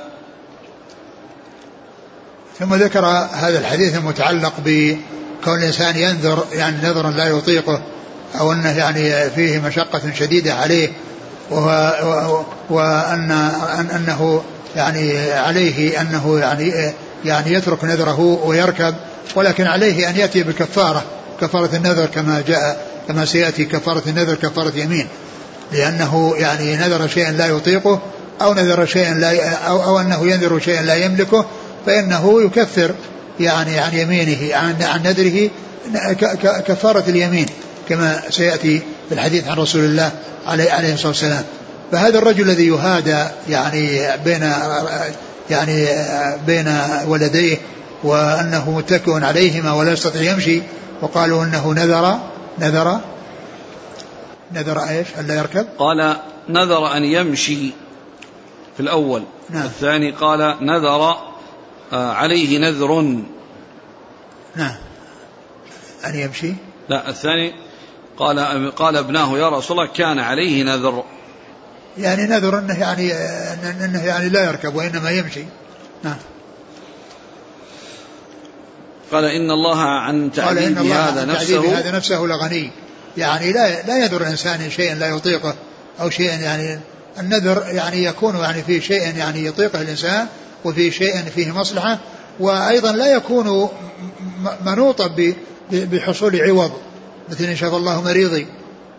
ثم ذكر هذا الحديث المتعلق بكون الإنسان ينذر يعني نذرا لا يطيقه أو أنه يعني فيه مشقة شديدة عليه وهو وأن أنه يعني عليه أنه يعني يعني يترك نذره ويركب ولكن عليه أن يأتي بكفارة كفارة النذر كما جاء كما سيأتي كفارة النذر كفارة يمين. لأنه يعني نذر شيئا لا يطيقه أو نذر شيئا لا أو, أو أنه ينذر شيئا لا يملكه فإنه يكفر يعني عن يمينه عن عن نذره كفارة اليمين كما سيأتي في الحديث عن رسول الله عليه, عليه الصلاة والسلام. فهذا الرجل الذي يهادى يعني بين يعني بين ولديه وأنه متكئ عليهما ولا يستطيع يمشي وقالوا أنه نذر نذر نذر إيش؟ ألا يركب؟ قال نذر أن يمشي في الأول نعم. الثاني قال نذر آه، عليه نذر نعم أن يمشي لا الثاني قال قال ابناه يا رسول الله كان عليه نذر يعني نذر أنه يعني أنه يعني لا يركب وإنما يمشي. نعم. قال إن الله عن تعذيب هذا نفسه هذا نفسه لغني. يعني لا لا يذر الإنسان شيئا لا يطيقه أو شيئا يعني النذر يعني يكون يعني في شيء يعني يطيقه الإنسان وفي شيء فيه مصلحة وأيضا لا يكون منوطا بحصول عوض مثل إن شاء الله مريضي.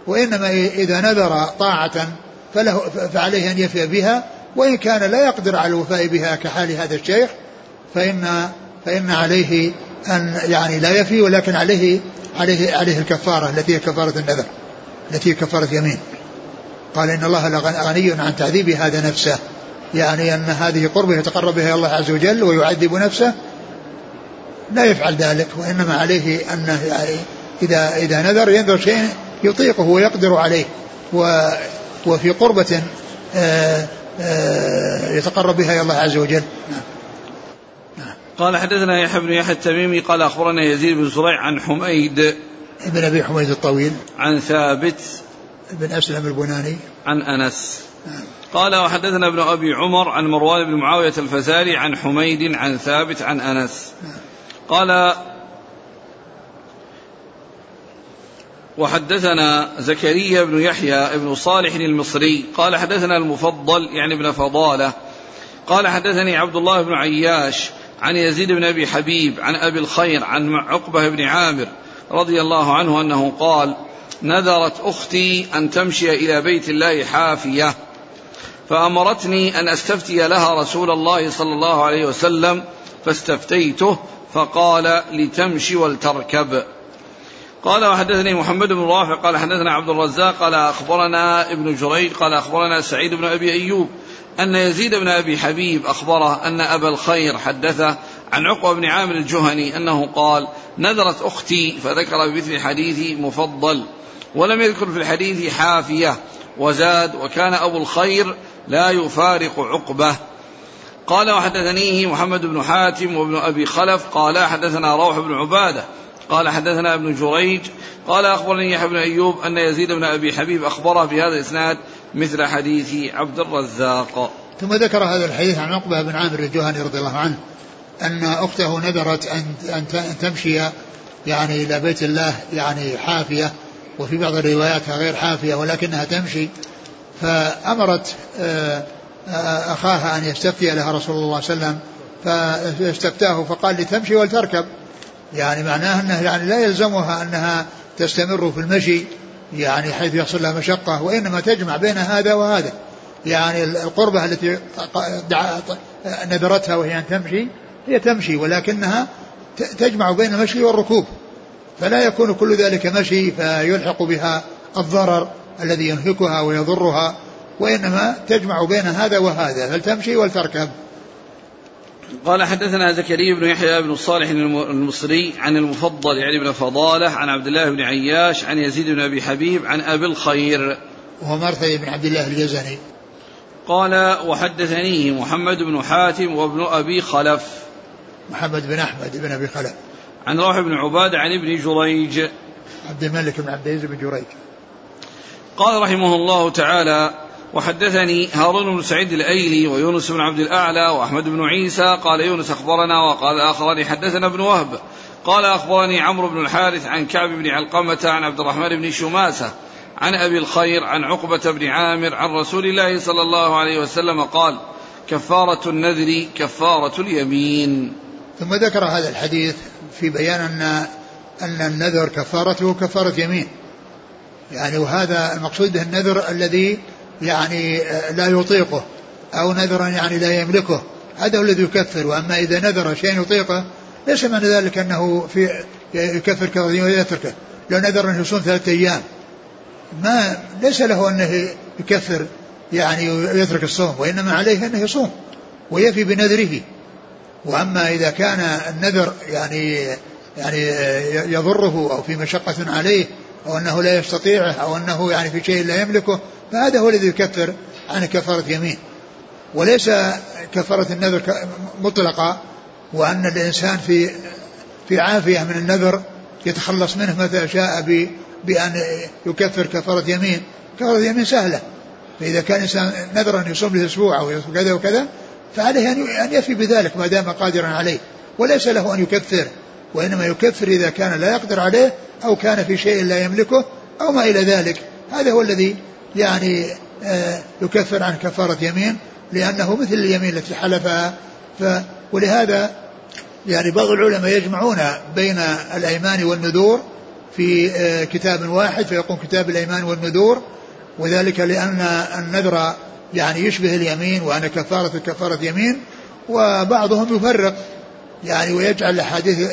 وإنما إذا نذر طاعة فله فعليه أن يفي بها وإن كان لا يقدر على الوفاء بها كحال هذا الشيخ فإن فإن عليه أن يعني لا يفي ولكن عليه عليه عليه الكفارة التي هي كفارة النذر التي هي كفارة يمين. قال إن الله لغني عن تعذيب هذا نفسه يعني أن هذه قربة يتقرب بها الله عز وجل ويعذب نفسه لا يفعل ذلك وإنما عليه أنه يعني إذا إذا نذر ينذر شيء يطيقه ويقدر عليه و وفي قربة آه، آه، يتقرب بها إلى الله عز وجل. قال حدثنا يحيى بن يحيى التميمي قال أخبرنا يزيد بن زريع عن حميد ابن أبي حميد الطويل عن ثابت بن أسلم البناني عن أنس نعم. قال وحدثنا ابن أبي عمر عن مروان بن معاوية الفزاري عن حميد عن ثابت عن أنس نعم. قال وحدثنا زكريا بن يحيى بن صالح المصري قال حدثنا المفضل يعني ابن فضالة قال حدثني عبد الله بن عياش عن يزيد بن أبي حبيب عن أبي الخير عن عقبة بن عامر رضي الله عنه أنه قال نذرت أختي أن تمشي إلى بيت الله حافية فأمرتني أن أستفتي لها رسول الله صلى الله عليه وسلم فاستفتيته فقال لتمشي ولتركب. قال وحدثني محمد بن رافع قال حدثنا عبد الرزاق قال أخبرنا ابن جريج قال أخبرنا سعيد بن أبي أيوب أن يزيد بن أبي حبيب أخبره أن أبا الخير حدثه عن عقبة بن عامر الجهني أنه قال نذرت أختي فذكر بمثل حديث مفضل ولم يذكر في الحديث حافية وزاد وكان أبو الخير لا يفارق عقبة. قال وحدثنيه محمد بن حاتم وابن أبي خلف قال حدثنا روح بن عبادة قال حدثنا ابن جريج قال أخبرني يحيى بن أيوب أن يزيد بن أبي حبيب أخبره بهذا الإسناد مثل حديث عبد الرزاق. ثم ذكر هذا الحديث عن عقبة بن عامر الجهني رضي الله عنه أن أخته نذرت أن أن تمشي يعني إلى بيت الله يعني حافية وفي بعض الروايات غير حافية ولكنها تمشي فأمرت آه، أخاها أن يستفتي لها رسول الله صلى الله عليه وسلم فاستفتاه فقال لتمشي ولتركب. يعني معناه أنه يعني لا يلزمها أنها تستمر في المشي يعني حيث يحصل لها مشقة وإنما تجمع بين هذا وهذا. يعني القربة التي نذرتها وهي أن تمشي هي تمشي ولكنها تجمع بين المشي والركوب. فلا يكون كل ذلك مشي فيلحق بها الضرر الذي ينهكها ويضرها وإنما تجمع بين هذا وهذا فلتمشي ولتركب قال حدثنا زكريا بن يحيى بن صالح المصري عن المفضل يعني بن فضالة عن عبد الله بن عياش عن يزيد بن أبي حبيب عن أبي الخير. وهو مرثي بن عبد الله الجزني قال وحدثنيه محمد بن حاتم وابن أبي خلف. محمد بن أحمد بن أبي خلف. عن روح بن عبادة عن ابن جريج. عبد الملك بن عبد العزيز بن جريج. قال رحمه الله تعالى وحدثني هارون بن سعيد الأيلي ويونس بن عبد الأعلى وأحمد بن عيسى قال يونس أخبرنا وقال اخرني حدثنا ابن وهب. قال أخبرني عمرو بن الحارث عن كعب بن علقمة عن عبد الرحمن بن شماسة عن أبي الخير عن عقبة بن عامر عن رسول الله صلى الله عليه وسلم قال كفارة النذر كفارة اليمين. ثم ذكر هذا الحديث في بيان ان أن النذر كفارته كفارة يمين. يعني وهذا المقصود به النذر الذي يعني لا يطيقه أو نذرا يعني لا يملكه. هذا هو الذي يكفر. وأما إذا نذر شيء يطيقه ليس معنى ذلك أنه في يكفر كفر ويتركه. لو نذر أن يصوم ثلاثة أيام ما ليس له أنه يكفر يعني يترك الصوم وإنما عليه أنه يصوم ويفي بنذره. وأما إذا كان النذر يعني يعني يضره أو في مشقة عليه أو أنه لا يستطيعه أو أنه يعني في شيء لا يملكه فهذا هو الذي يكفر عن كفارة يمين وليس كفارة النذر مطلقة وأن الإنسان في في عافية من النذر يتخلص منه متى شاء بأن يكفر كفارة يمين كفارة يمين سهلة. فإذا كان إنسان نذر أن يصوم له أسبوع أو كذا وكذا فعليه أن يفي بذلك ما دام قادرا عليه. وليس له أن يكفر. وإنما يكفر إذا كان لا يقدر عليه أو كان في شيء لا يملكه أو ما إلى ذلك. هذا هو الذي يعني آه، يكفر عن كفارة يمين لأنه مثل اليمين التي حلفها. ف ولهذا يعني بعض العلماء يجمعون بين الأيمان والنذور في آه، كتاب واحد فيقوم كتاب الأيمان والنذور. وذلك لأن النذر يعني يشبه اليمين وأن كفارة كفارة يمين وبعضهم يفرق يعني ويجعل الأحاديث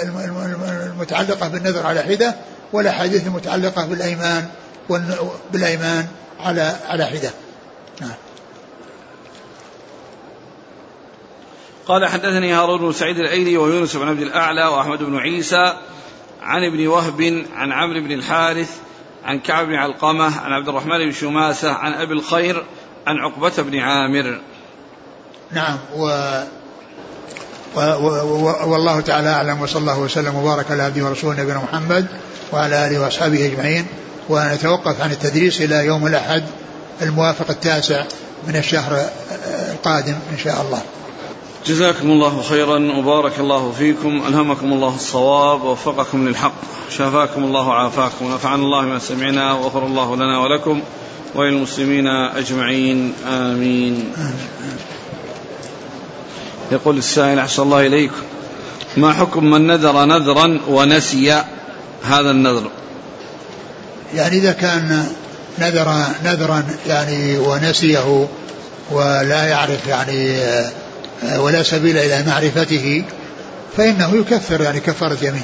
المتعلقة بالنذر على حدة والأحاديث المتعلقة بالأيمان بالأيمان. على على حدة. نعم. قال حدثني هارون بن سعيد الأيلي ويونس بن عبد الأعلى وأحمد بن عيسى عن ابن وهب عن عمرو بن الحارث عن كعب بن علقمة عن عبد الرحمن بن شماسة عن أبي الخير عن عقبة بن عامر. نعم. و و و والله تعالى أعلم وصلى الله وسلم وبارك على عبده ورسوله نبينا محمد وعلى آله وأصحابه أجمعين. ونتوقف عن التدريس إلى يوم الأحد الموافق التاسع من الشهر القادم إن شاء الله. جزاكم الله خيرا وبارك الله فيكم ألهمكم الله الصواب ووفقكم للحق شافاكم الله وعافاكم ونفعنا الله ما سمعنا وغفر الله لنا ولكم وللمسلمين أجمعين آمين. يقول السائل أحسن الله إليكم ما حكم من نذر نذرا ونسي هذا النذر؟ يعني إذا كان نذر نذرا يعني ونسيه ولا يعرف يعني ولا سبيل إلى معرفته فإنه يكفر يعني كفارة يمين.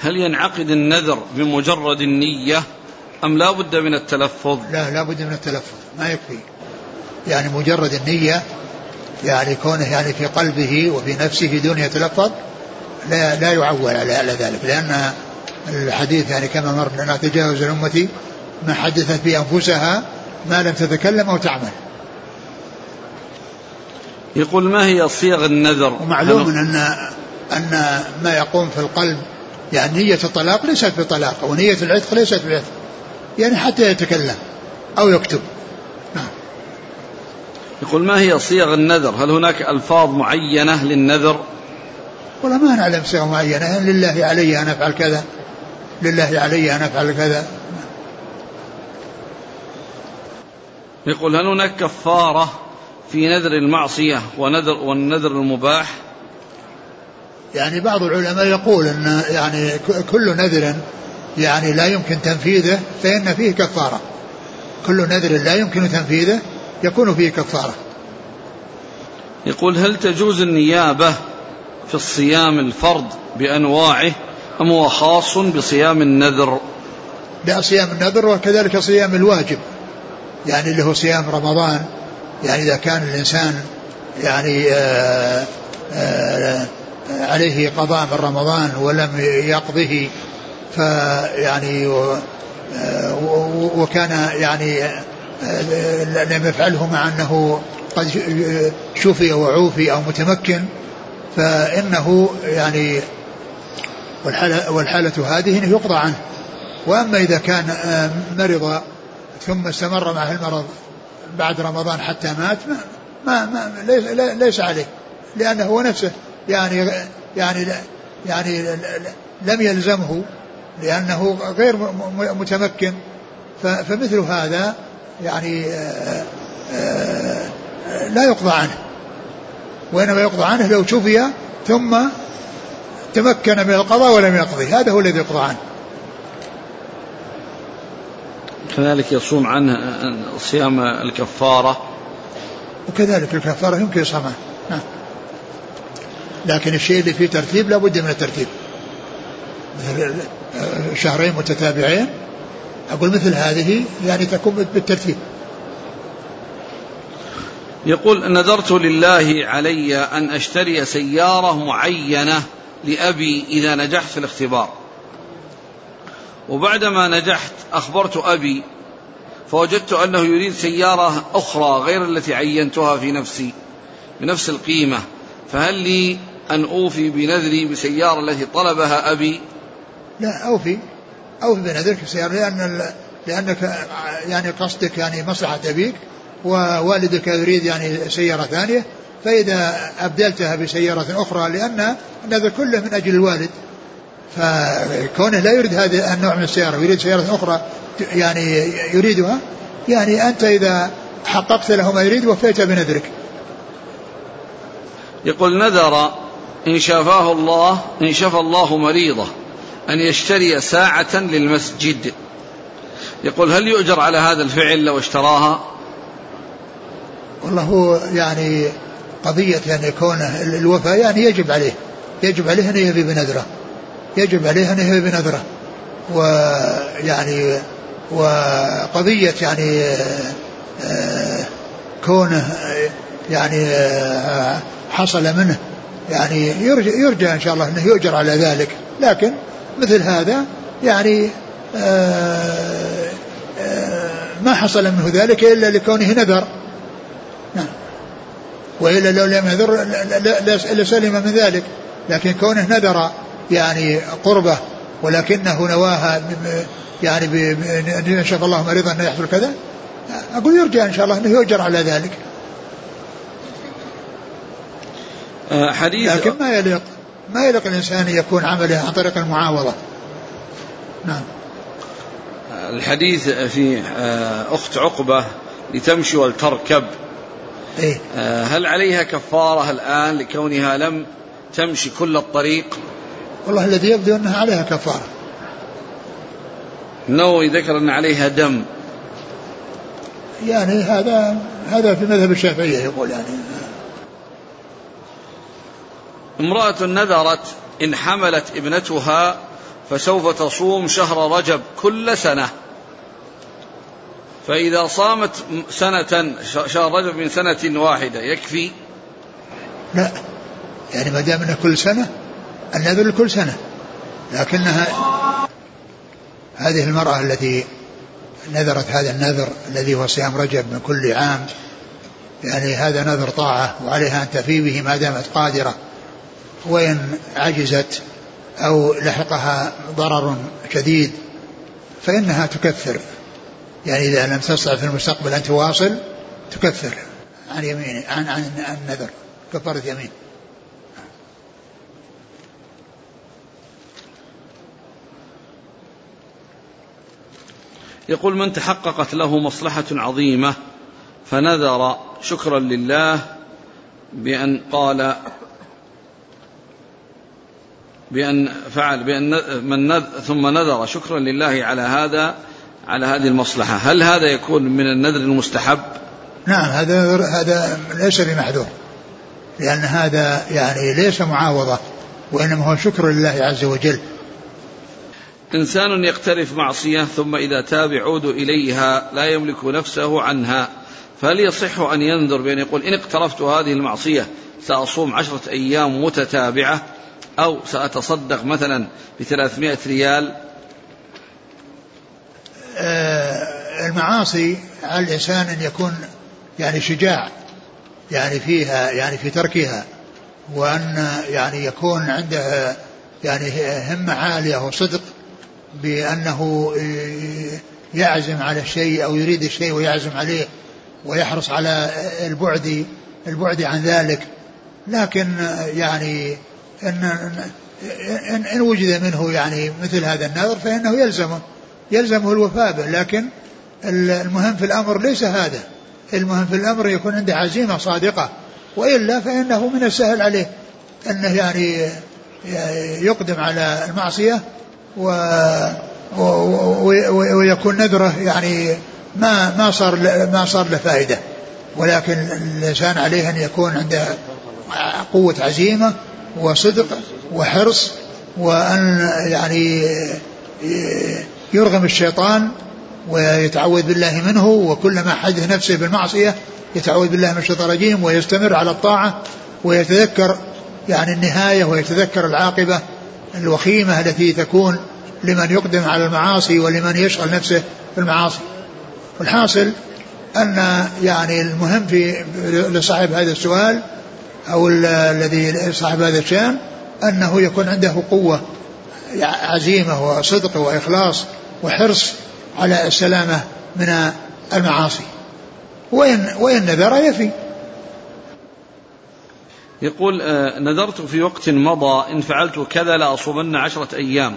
هل ينعقد النذر بمجرد النية أم لا بد من التلفظ؟ لا لا بد من التلفظ ما يكفي. يعني مجرد النية يعني كونه يعني في قلبه وفي نفسه دون يتلفظ لا لا يعول على ذلك لأن الحديث يعني كما مر لا تجاوز الأمة ما حدثت بأنفسها ما لم تتكلم أو تعمل. يقول ما هي صيغ النذر؟ ومعلوم أن أن ما يقوم في القلب يعني نية الطلاق ليست بطلاق ونية العتق ليست بعتق. يعني حتى يتكلم أو يكتب. نعم. يقول ما هي صيغ النذر؟ هل هناك ألفاظ معينة للنذر؟ والله ما نعلم صيغ معينة لله علي أن أفعل كذا؟ لله علي أن أفعل كذا. يقول هل هناك كفارة في نذر المعصية ونذر والنذر المباح؟ يعني بعض العلماء يقول إن يعني كل نذر يعني لا يمكن تنفيذه فإن فيه كفارة. كل نذر لا يمكن تنفيذه يكون فيه كفارة. يقول هل تجوز النيابة في الصيام الفرض بأنواعه؟ أم هو خاص بصيام النذر؟ لا صيام النذر وكذلك صيام الواجب يعني اللي هو صيام رمضان يعني إذا كان الإنسان يعني آآ آه، آآ آه، عليه قضاء من رمضان ولم يقضه فيعني آه، وكان يعني لم يفعله مع أنه قد شفي وعوفي أو متمكن فإنه يعني والحالة, والحالة هذه إنه يقضى عنه. وأما إذا كان مرض ثم استمر معه المرض بعد رمضان حتى مات ما, ما, ما ليس, ليس عليه. لأنه هو نفسه. يعني يعني يعني لم يلزمه لأنه غير متمكن. فمثل هذا يعني آه، آه، لا يقضى عنه. وإنما يقضى عنه لو شفي ثم تمكن من القضاء ولم يقضي. هذا هو الذي يقضى عنه. كذلك يصوم عنه صيام الكفارة. وكذلك الكفارة يمكن يصومها نعم. لكن الشيء اللي فيه ترتيب لابد من الترتيب. مثل شهرين متتابعين. أقول مثل هذه يعني تكون بالترتيب. يقول نذرت لله علي أن أشتري سيارة معينة لأبي إذا نجحت في الاختبار. وبعدما نجحت أخبرت أبي فوجدت أنه يريد سيارة أخرى غير التي عينتها في نفسي بنفس القيمة. فهل لي أن أوفي بنذري بسيارة التي طلبها أبي؟ لا أوفي. أوفي بنذرك بسيارة لأن لأنك يعني قصدك يعني مصلحة أبيك ووالدك يريد يعني سيارة ثانية. فإذا أبدلتها بسيارة أخرى لأن النذر كله من أجل الوالد. فكونه لا يريد هذا النوع من السيارة ويريد سيارة أخرى يعني يريدها يعني أنت إذا حققت له ما يريد وفيت بنذرك. يقول نذر إن شفاه الله إن شفى الله مريضه أن يشتري ساعة للمسجد. يقول هل يؤجر على هذا الفعل لو اشتراها؟ والله هو يعني قضية يعني كونه الوفاء يعني يجب عليه يجب عليه أن يبي بنذره يجب عليه أن يهب بنذره. ويعني وقضية يعني آه، كونه يعني آه، حصل منه يعني يرجى, يرجى إن شاء الله إنه يؤجر على ذلك. لكن مثل هذا يعني آه، ما حصل منه ذلك إلا لكونه نذر. نعم. وإلا لو لم ينذر لسلم من ذلك. لكن كونه نذر يعني قربة ولكنه نواها يعني إن شاء الله مريضا أنه يحصل كذا أقول يرجى إن شاء الله أنه يؤجر على ذلك. آه، حديث لكن ما يليق ما يليق الإنسان يكون عمله عن طريق المعاوضة. نعم. الحديث في آه، أخت عقبة لتمشي ولتركب. إيه؟ آه، هل عليها كفارة الآن لكونها لم تمشي كل الطريق؟ والله الذي يبدو أنها عليها كفارة. النووي ذكر أن عليها دم. يعني هذا هذا في مذهب الشافعية يقول يعني. امرأة نذرت إن حملت ابنتها فسوف تصوم شهر رجب كل سنة. فإذا صامت سنة شهر رجب من سنة واحدة يكفي؟ لا. يعني ما دام كل سنة النذر كل سنة. لكنها هذه المرأة التي نذرت هذا النذر الذي هو صيام رجب من كل عام يعني هذا نذر طاعة وعليها أن تفي به ما دامت قادرة. وإن عجزت أو لحقها ضرر شديد فإنها تكفر. يعني إذا لم تستطع في المستقبل أن تواصل تكفر عن يمين عن عن النذر كفارة يمين. يقول من تحققت له مصلحة عظيمة فنذر شكرا لله بأن قال بأن فعل بأن من نذر ثم نذر شكرا لله على هذا على هذه المصلحة. هل هذا يكون من النذر المستحب؟ نعم هذا هذا ليس بمحذور لأن هذا يعني ليس معاوضة وإنما هو شكر لله عز وجل. إنسان يقترف معصية ثم إذا تاب يعود إليها لا يملك نفسه عنها فهل يصح أن ينذر بأن يقول إن اقترفت هذه المعصية سأصوم عشرة أيام متتابعة أو سأتصدق مثلا بثلاثمائة ريال آه، المعاصي على الإنسان أن يكون يعني شجاع يعني فيها يعني في تركها وأن يعني يكون عنده يعني همة عالية وصدق بأنه يعزم على الشيء أو يريد الشيء ويعزم عليه ويحرص على البعد البعد عن ذلك. لكن يعني إن, إن, إن وجد منه يعني مثل هذا النذر فإنه يلزمه يلزمه الوفاء به. لكن المهم في الأمر ليس هذا. المهم في الأمر يكون عنده عزيمة صادقة. وإلا فإنه من السهل عليه أنه يعني يقدم على المعصية و ويكون نذره يعني ما ما صار ما صار له فائدة. ولكن الإنسان عليه أن يكون عنده قوة عزيمة وصدق وحرص وأن يعني يرغم الشيطان ويتعوذ بالله منه وكلما حدث نفسه بالمعصية يتعوذ بالله من الشيطان الرجيم ويستمر على الطاعة ويتذكر يعني النهاية ويتذكر العاقبة الوخيمة التي تكون لمن يقدم على المعاصي ولمن يشغل نفسه في المعاصي والحاصل أن يعني المهم في لصاحب هذا السؤال أو الذي صاحب هذا الشأن أنه يكون عنده قوة عزيمة وصدق وإخلاص وحرص على السلامة من المعاصي. وإن, وإن نذر؟ يفي يقول آه، نذرت في وقت مضى إن فعلت كذا لأصومن عشرة أيام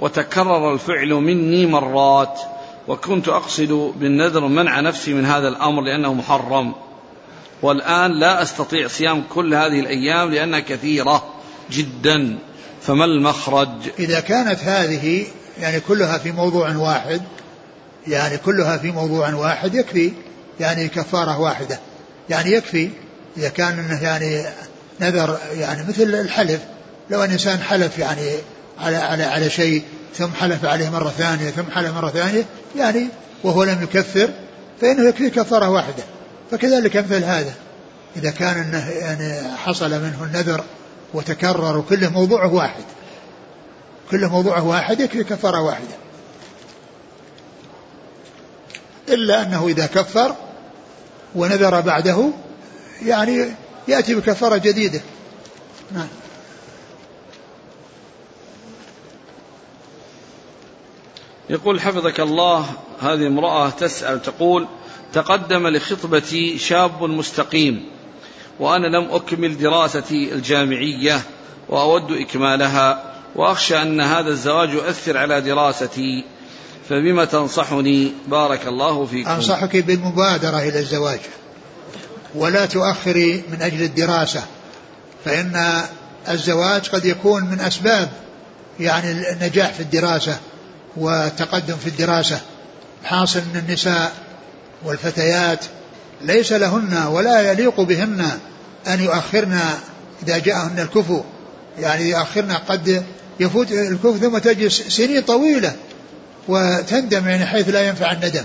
وتكرر الفعل مني مرات وكنت أقصد بالنذر منع نفسي من هذا الأمر لأنه محرم. والآن لا أستطيع صيام كل هذه الأيام لأنها كثيرة جدا. فما المخرج؟ إذا كانت هذه يعني كلها في موضوع واحد يعني كلها في موضوع واحد يكفي يعني كفارة واحدة. يعني يكفي إذا كان إنه يعني نذر يعني مثل الحلف. لو أن إنسان حلف يعني على على على شيء ثم حلف عليه مرة ثانية ثم حلف مرة ثانية يعني وهو لم يكفر فإنه يكفي كفارة واحدة. فكذلك مثل هذا. إذا كان أنه يعني حصل منه النذر وتكرر وكله موضوعه واحد. كله موضوعه واحد يكفي كفارة واحدة. إلا أنه إذا كفر ونذر بعده يعني يأتي بكفارة جديدة. نعم. يقول حفظك الله. هذه امرأة تسأل تقول تقدم لخطبتي شاب مستقيم وأنا لم أكمل دراستي الجامعية وأود إكمالها وأخشى أن هذا الزواج يؤثر على دراستي. فبما تنصحني بارك الله فيكم. أنصحك بالمبادرة إلى الزواج. ولا تؤخري من أجل الدراسة فإن الزواج قد يكون من أسباب يعني النجاح في الدراسة والتقدم في الدراسة. حاصل أن النساء والفتيات ليس لهن ولا يليق بهن أن يؤخرن إذا جاءهن الكفو. يعني يؤخرن قد يفوت الكفو ثم تجلس سنين طويلة وتندم يعني حيث لا ينفع الندم.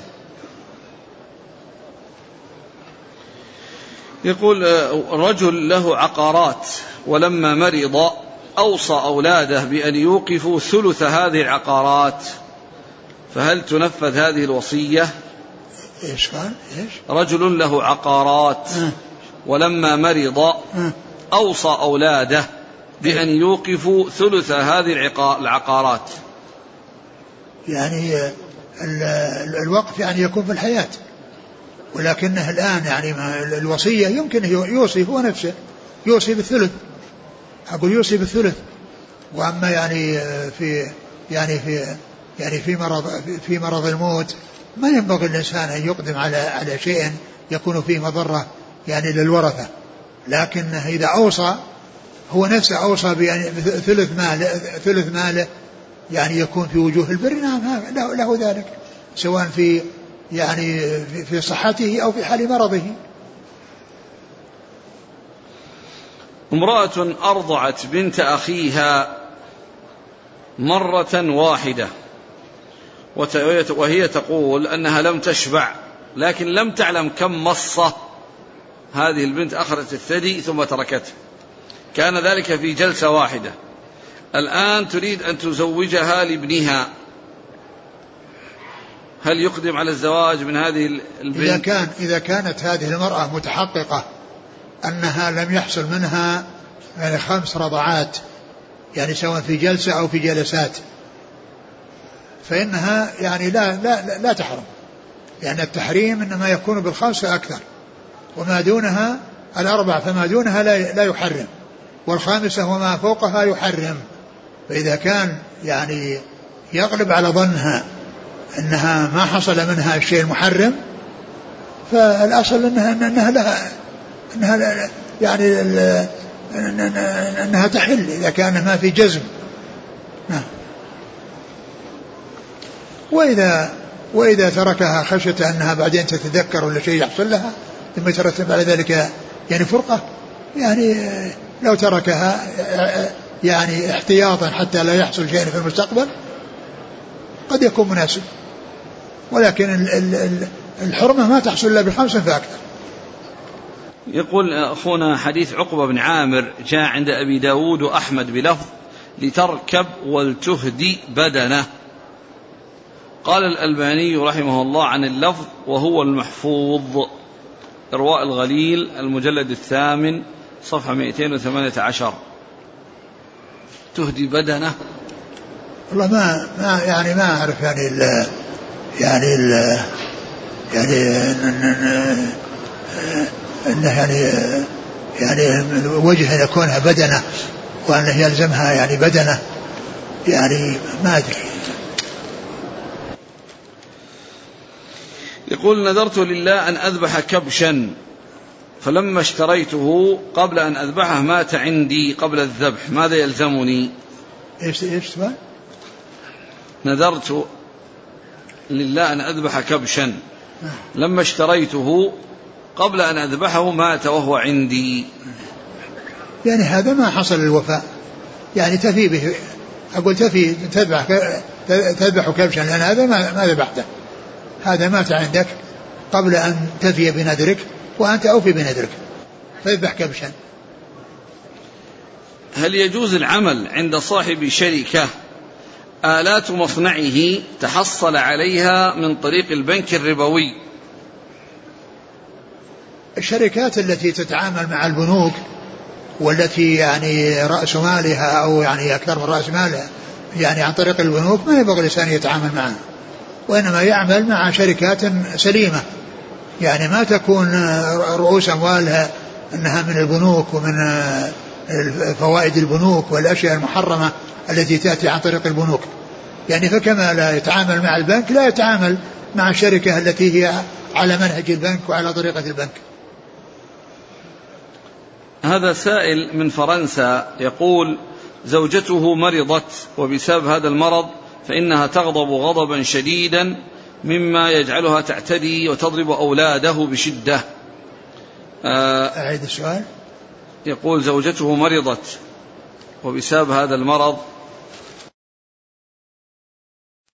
يقول آه، رجل له عقارات ولما مرض أوصى أولاده بأن يوقفوا ثلث هذه العقارات. فهل تنفذ هذه الوصية؟ إيش قال؟ إيش؟ رجل له عقارات أه. ولما مرض أه. أوصى أولاده بأن يوقفوا ثلث هذه العقارات. يعني الوقف يعني يكون في الحياة. ولكنه الآن يعني الوصية يمكن يوصي هو نفسه يوصي بالثلث. أقول يوصي بالثلث. وأما يعني في يعني في يعني في مرض في مرض الموت ما ينبغي الإنسان أن يقدم على على شيء يكون فيه مضرة يعني للورثة. لكن إذا أوصى هو نفسه أوصى بأن ثلث ماله ثلث ماله يعني يكون في وجوه البر نعم له, له ذلك سواء في يعني في صحته أو في حال مرضه. امرأة أرضعت بنت أخيها مرة واحدة وهي تقول أنها لم تشبع لكن لم تعلم كم مصة هذه البنت أخذت الثدي ثم تركته. كان ذلك في جلسة واحدة. الآن تريد أن تزوجها لابنها. هل يقدم على الزواج من هذه البنت؟ إذا كان إذا كانت هذه المرأة متحققة أنها لم يحصل منها يعني خمس رضعات يعني سواء في جلسة أو في جلسات فإنها يعني لا لا لا, لا تحرم. يعني التحريم إنما يكون بالخمس فأكثر وما دونها الأربع فما دونها لا لا يحرم. والخامسة وما فوقها يحرم. فإذا كان يعني يغلب على ظنها أنها ما حصل منها الشيء المحرم فالأصل أنها أنها لها أنها يعني أنها تحل إذا كان ما في جزم. نعم. وإذا وإذا تركها خشية أنها بعدين تتذكر ولا شيء يحصل لها ثم يترتب على ذلك يعني فرقة يعني لو تركها يعني احتياطا حتى لا يحصل شيء في المستقبل قد يكون مناسب. ولكن الحرمة ما تحصل إلا بخمس فأكثر يقول أخونا حديث عقبة بن عامر جاء عند أبي داود وأحمد بلفظ لتركب ولتهدي بدنه. قال الألباني رحمه الله عن اللفظ وهو المحفوظ. إرواء الغليل المجلد الثامن صفحة 218 تهدي بدنه؟ والله ما ما يعني ما أعرف يعني ال يعني ال يعني انه يعني يعني وجه ان يكونها بدنه وانه يلزمها يعني بدنه يعني ما أدري. يقول نذرت لله أن أذبح كبشا. فلما اشتريته قبل أن أذبحه مات عندي قبل الذبح. ماذا يلزمني؟ إيش إيش نذرت لله أن أذبح كبشا. لما اشتريته قبل أن أذبحه مات وهو عندي. يعني هذا ما حصل الوفاء يعني تفي به. أقول تفي تذبح تذبح كبشا. لأن هذا ما ما ذبحته. هذا مات عندك قبل أن تفي بنذرك. وأنت أوفي بنذرك فاذبح كبشا هل يجوز العمل عند صاحب شركة آلات مصنعه تحصل عليها من طريق البنك الربوي؟ الشركات التي تتعامل مع البنوك والتي يعني رأس مالها أو يعني أكثر من رأس مالها يعني عن طريق البنوك ما يبغى الإنسان يتعامل معها. وإنما يعمل مع شركات سليمة. يعني ما تكون رؤوس أموالها أنها من البنوك ومن فوائد البنوك والأشياء المحرمة التي تأتي عن طريق البنوك. يعني فكما لا يتعامل مع البنك لا يتعامل مع الشركة التي هي على منهج البنك وعلى طريقة البنك. هذا سائل من فرنسا يقول زوجته مرضت وبسبب هذا المرض فإنها تغضب غضبا شديدا مما يجعلها تعتدي وتضرب أولاده بشدة. آه، أعيد السؤال. يقول زوجته مرضت وبسبب هذا المرض